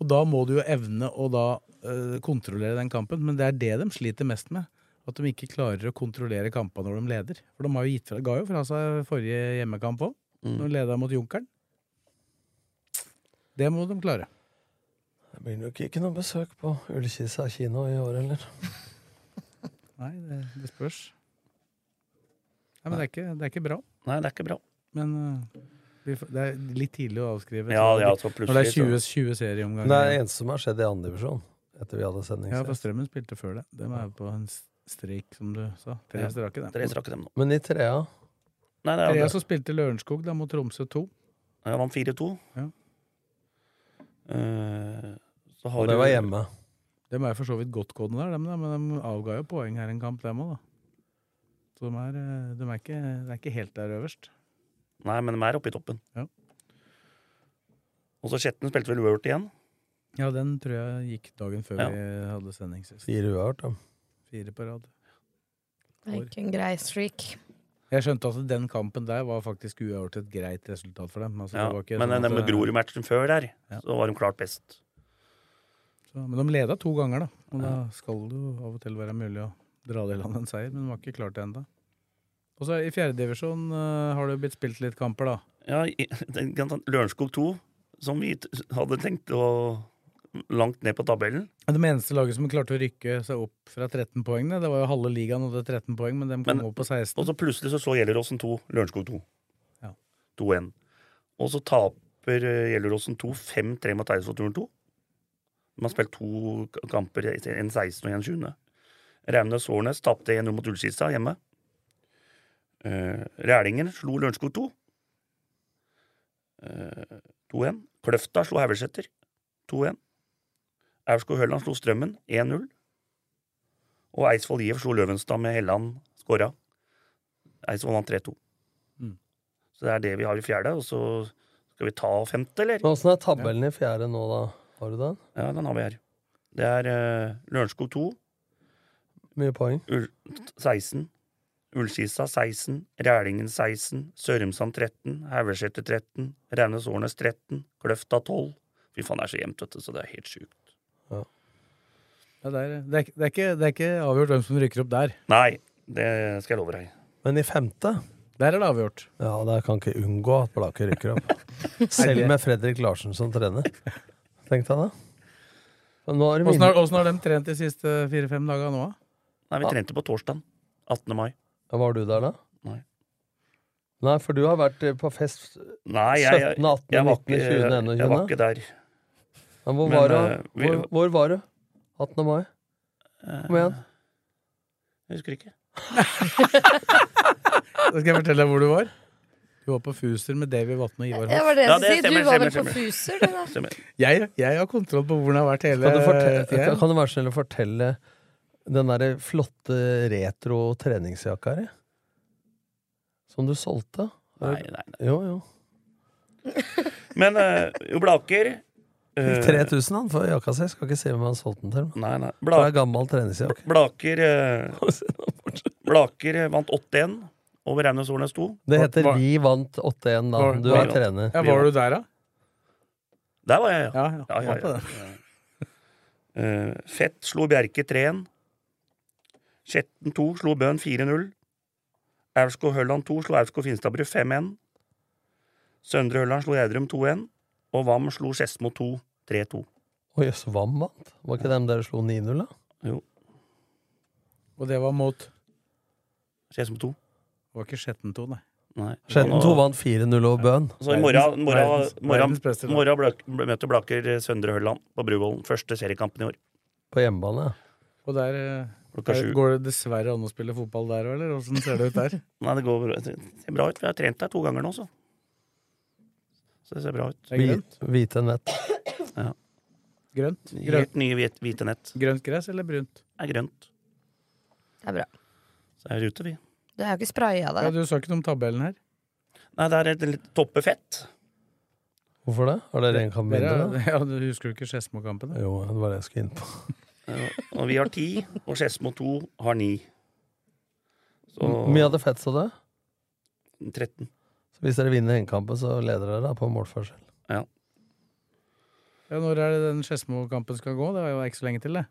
Og da må du jo evne å da øh, kontrollere den kampen, men det er det de sliter mest med. At de ikke klarer å kontrollere kampene når de leder. For de har jo gitt fra, ga jo fra seg forrige hjemmekamp òg, Mm. når de leda mot Junkeren. Det må de klare. Det blir nok ikke noe besøk på Ullkisa kino i år heller. [laughs] Nei, det, det spørs. Nei, men det er, ikke, det er ikke bra. Nei, det er ikke bra. Men øh, Det er litt tidlig å avskrive. Ja, ja, så så Når det er plutselig 20, så- 20 serieomganger. Det er det eneste som har skjedd i andredivisjon etter vi hadde sending Ja, for. Strømmen spilte før det. De er på en streik, som du sa. Tre strake, dem. tre strake dem nå. Men i trea Nei, det er Trea det. så spilte Lørenskog da mot Tromsø 2. Ja, vant 4-2. Ja. Eh, så har Og det var hjemme. De er for så vidt godt gående der, dem, da, men de avga jo poeng her en kamp, dem òg, da. Så de er, eh, de er, ikke, de er ikke helt der øverst. Nei, men de er oppe i toppen. Ja. Og så Skjetten spilte vel uavgjort igjen. Ja, den tror jeg gikk dagen før Ja. vi hadde sending sist. Fire uavgjort, da. Fire på rad. Det er ikke en grei streak. Jeg skjønte at den kampen der var faktisk uavgjort et greit resultat for dem. Altså, Ja. det var ikke Men sånn den med Grorud-matchen før der, Ja. så var de klart best. Så, men de leda to ganger, da. Og da skal det jo av og til være mulig å dra det i land en seier, men de har ikke klart det ennå. Og så i fjerdedivisjon uh, har det jo blitt spilt litt kamper, da. Ja, i- [laughs] den- Lørenskog 2, som vi hadde tenkt å langt ned på tabellen. Det eneste laget som klarte å rykke seg opp fra 13 poeng, det var jo halve ligaen hadde 13 poeng, men de kom Men- opp på 16. Og så plutselig så slår Gjelleråsen 2 Lørenskog 2. Ja. 2-1. Og så taper eh, Gjelleråsen 2 5-3 mot Eidsvollturen 2. De har spilt to kamper, en 16 og en 20. Raunes Årnes tapte 1-0 mot Ullskisa hjemme. Uh, Rælingen slo Lørenskog 2. Uh, 2-1. Kløfta slo Haugeseter 2-1. Aurskog-Høland slo Strømmen 1-0. Og Eidsvoll IF slo Løvenstad med Helland skåra. Eidsvoll vant 3-2. Mm. Så det er det vi har i fjerde. Og så skal vi ta femte, eller? Men Åssen er tabellen i fjerde nå, da? Har du den? Ja, den har vi her. Det er uh, Lørenskog 2, Mye poeng. Ul 16. Ullskisa 16, Rælingen 16, Sørumsand 13, Haugeseter 13, Raunes Årnes 13, Kløfta 12. Fy faen, det er så jevnt, vet du, så det er helt sjukt. Ja, det, er, det, er, ikke- det, er ikke, det er ikke avgjort hvem som rykker opp der. Nei, det skal jeg love deg. Men i femte Der er det avgjort. Ja, der kan ikke unngå at Blaker rykker opp. [laughs] Selv med Fredrik Larsen som trener. Tenk deg det. Åssen har, har de trent de siste fire-fem dagene nå? da? Nei, vi trente på torsdag. 18. mai. Ja, Var du der da? Nei. Nei, for du har vært eh, på fest Nei, jeg, jeg, 17., 18., jeg, var 19., ikke, 20., 21. jeg var ikke der. Ja, hvor, Men, var du? eh, vi- hvor, hvor var du? 18. mai? Kom igjen. Jeg husker ikke. [laughs] Da skal jeg fortelle deg hvor du var. Du var på Fuser med Davy Vatne og Ivar Det Hoff. var det jeg Ja, det si. Du var vel på. Fuser, du da? Jeg, jeg har kontroll på hvor den har vært hele Kan tida. kan du være snill å fortelle den derre flotte retro treningsjakka di? Som du solgte? Nei, nei, nei. Jo, jo. Men uh, jo, Blaker eh, 3000 han for jakka si. Skal ikke si hvem han solgte den til. Nei, nei. Det er gammel treningsjakke. Blaker eh, [laughs] Blaker eh, vant 8-1 over Raunes Årnes 2. Det heter Var- Vi vant 8-1 da. Du var- er trener. Ja, var du der, da? Der var jeg, ja. Ja, ja. ja, ja. Eh, Fett slo Bjerke 3-1. Skjetten 2 slo Bøhn 4-0. Aurskog-Hølland 2 slo Aurskog-Finstadbru 5-1. Søndre Hølland slo Gjerdrum 2-1. Og Vam slo Skedsmo 2 3-2. Å jøss, Vam vant? Var ikke dem dere slo 9-0, da? Jo, Og det var mot Skedsmo 2. Det var ikke Skjetten 2, nei. Nei. Skjetten Og- 2 vant 4-0 over Bøen. Så i morgen, morgen, morgen, møter Blaker Søndre Hølland på Bruvollen. Første seriekampen i år. På hjemmebane. ja. Og der eh, der går det dessverre an å spille fotball der òg, eller åssen ser det ut der? [laughs] Nei, det går bra. det ser bra ut. Vi har trent der to ganger nå, så. Så det ser bra ut. Det er grønt. Hvite nett. [coughs] Grønt? Helt Grønt, nye hvit- hvite nett. grønt gress eller brunt? Det er grønt. Det er bra. Så er vi ute, vi. Du har jo ikke spraya Ja, du sa ikke noe om tabellen her. Nei, det er et litt toppe fett. Hvorfor det? Har dere en kamp mindre, da? Ja, du husker du ikke Skedsmo-kampen? da? Jo, det var det jeg skulle inn på. [laughs] Ja, Og vi har ti, og Skedsmo 2 har ni. Så Hvor mye hadde Fett, sa du? 13. Hvis dere vinner hengekampen, så leder dere da på målforskjell. Ja. Ja, Når er det den Skedsmo-kampen skal gå? Det var jo ikke så lenge til, det.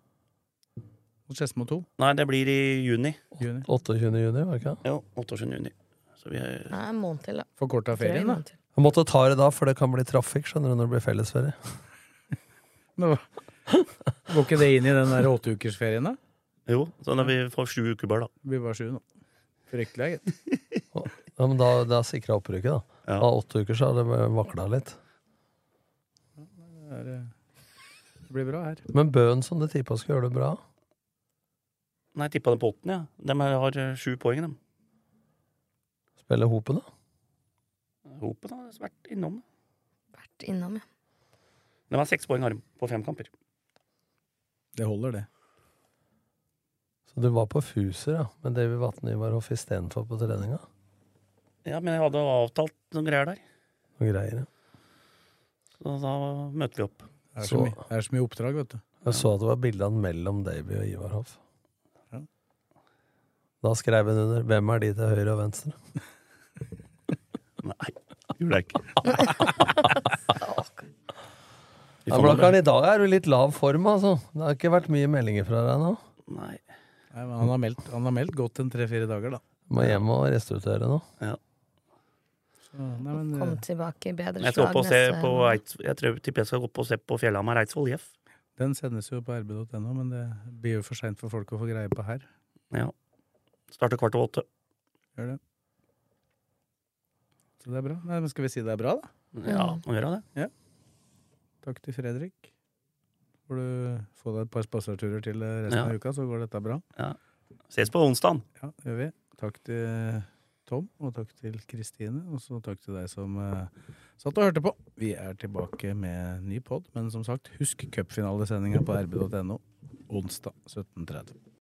Mot Skedsmo 2. Nei, det blir i juni. Juni. 28. juni, var det ikke? det? Jo, 28. juni. Så vi er Nei, en måned til, da. Forkorta ferien, da. Jeg måtte ta det da, for det kan bli trafikk skjønner du, når det blir fellesferie. [laughs] Nå. Går ikke det inn i den der åtteukersferien, da? Jo, sånn at vi får sju uker bare, da. Det blir bare sju nå. Fryktelig, gitt. [laughs] Ja, men da, da sikra opprykket, da. Ja. Av åtte uker så har det vakla litt. Det, er, det blir bra her. Men Bøen som du tippa skulle gjøre det bra, Nei, jeg tippa det på åtten, ja. De har eh, sju poeng, de. spiller Hopen, da? Hopen har vært innom. Vært innom, ja. De har seks poeng arm på fem kamper. Det holder, det. Så du var på Fuser, ja, med Davy Vatne Ivarhoff istedenfor på treninga? Ja, men jeg hadde avtalt noen greier der. Noen greier, ja. Så da møtte vi opp. Det er så, Så- mye, det er så mye oppdrag, vet du. Jeg så at det var bildene mellom Davy og Ivarhoff. Ja. Da skrev hun under 'Hvem er de til høyre og venstre'? [laughs] Nei, gjorde jeg ikke. Vi [laughs] Ja, Blakkaren, i dag er du litt lav form, altså. Det har ikke vært mye meldinger fra deg nå. Nei. Nei, men han, har meldt, han har meldt godt en tre-fire dager, da. Må hjem og restituere nå. Ja. Nei, men, Kom eh, tilbake i bedre Jeg, slag på jeg tror tipper jeg skal gå opp og se på Fjellhamar Eidsvoll IF. den sendes jo på rb.no, men det blir jo for seint for folk å få greie på her. Ja. Starter kvart over åtte. Gjør det. Så det er bra. Nei, men skal vi si det er bra, da? Ja, må gjøre det. Takk til Fredrik. Får du få deg et par spaserturer til eh, resten Ja. av uka, så går dette bra. Ja. Ses på onsdag. Ja, det gjør vi. Takk til Tom, og takk til Kristine, og så takk til deg som uh, satt og hørte på. Vi er tilbake med ny pod, men som sagt, husk cupfinalesendinga på rb.no onsdag 17.30.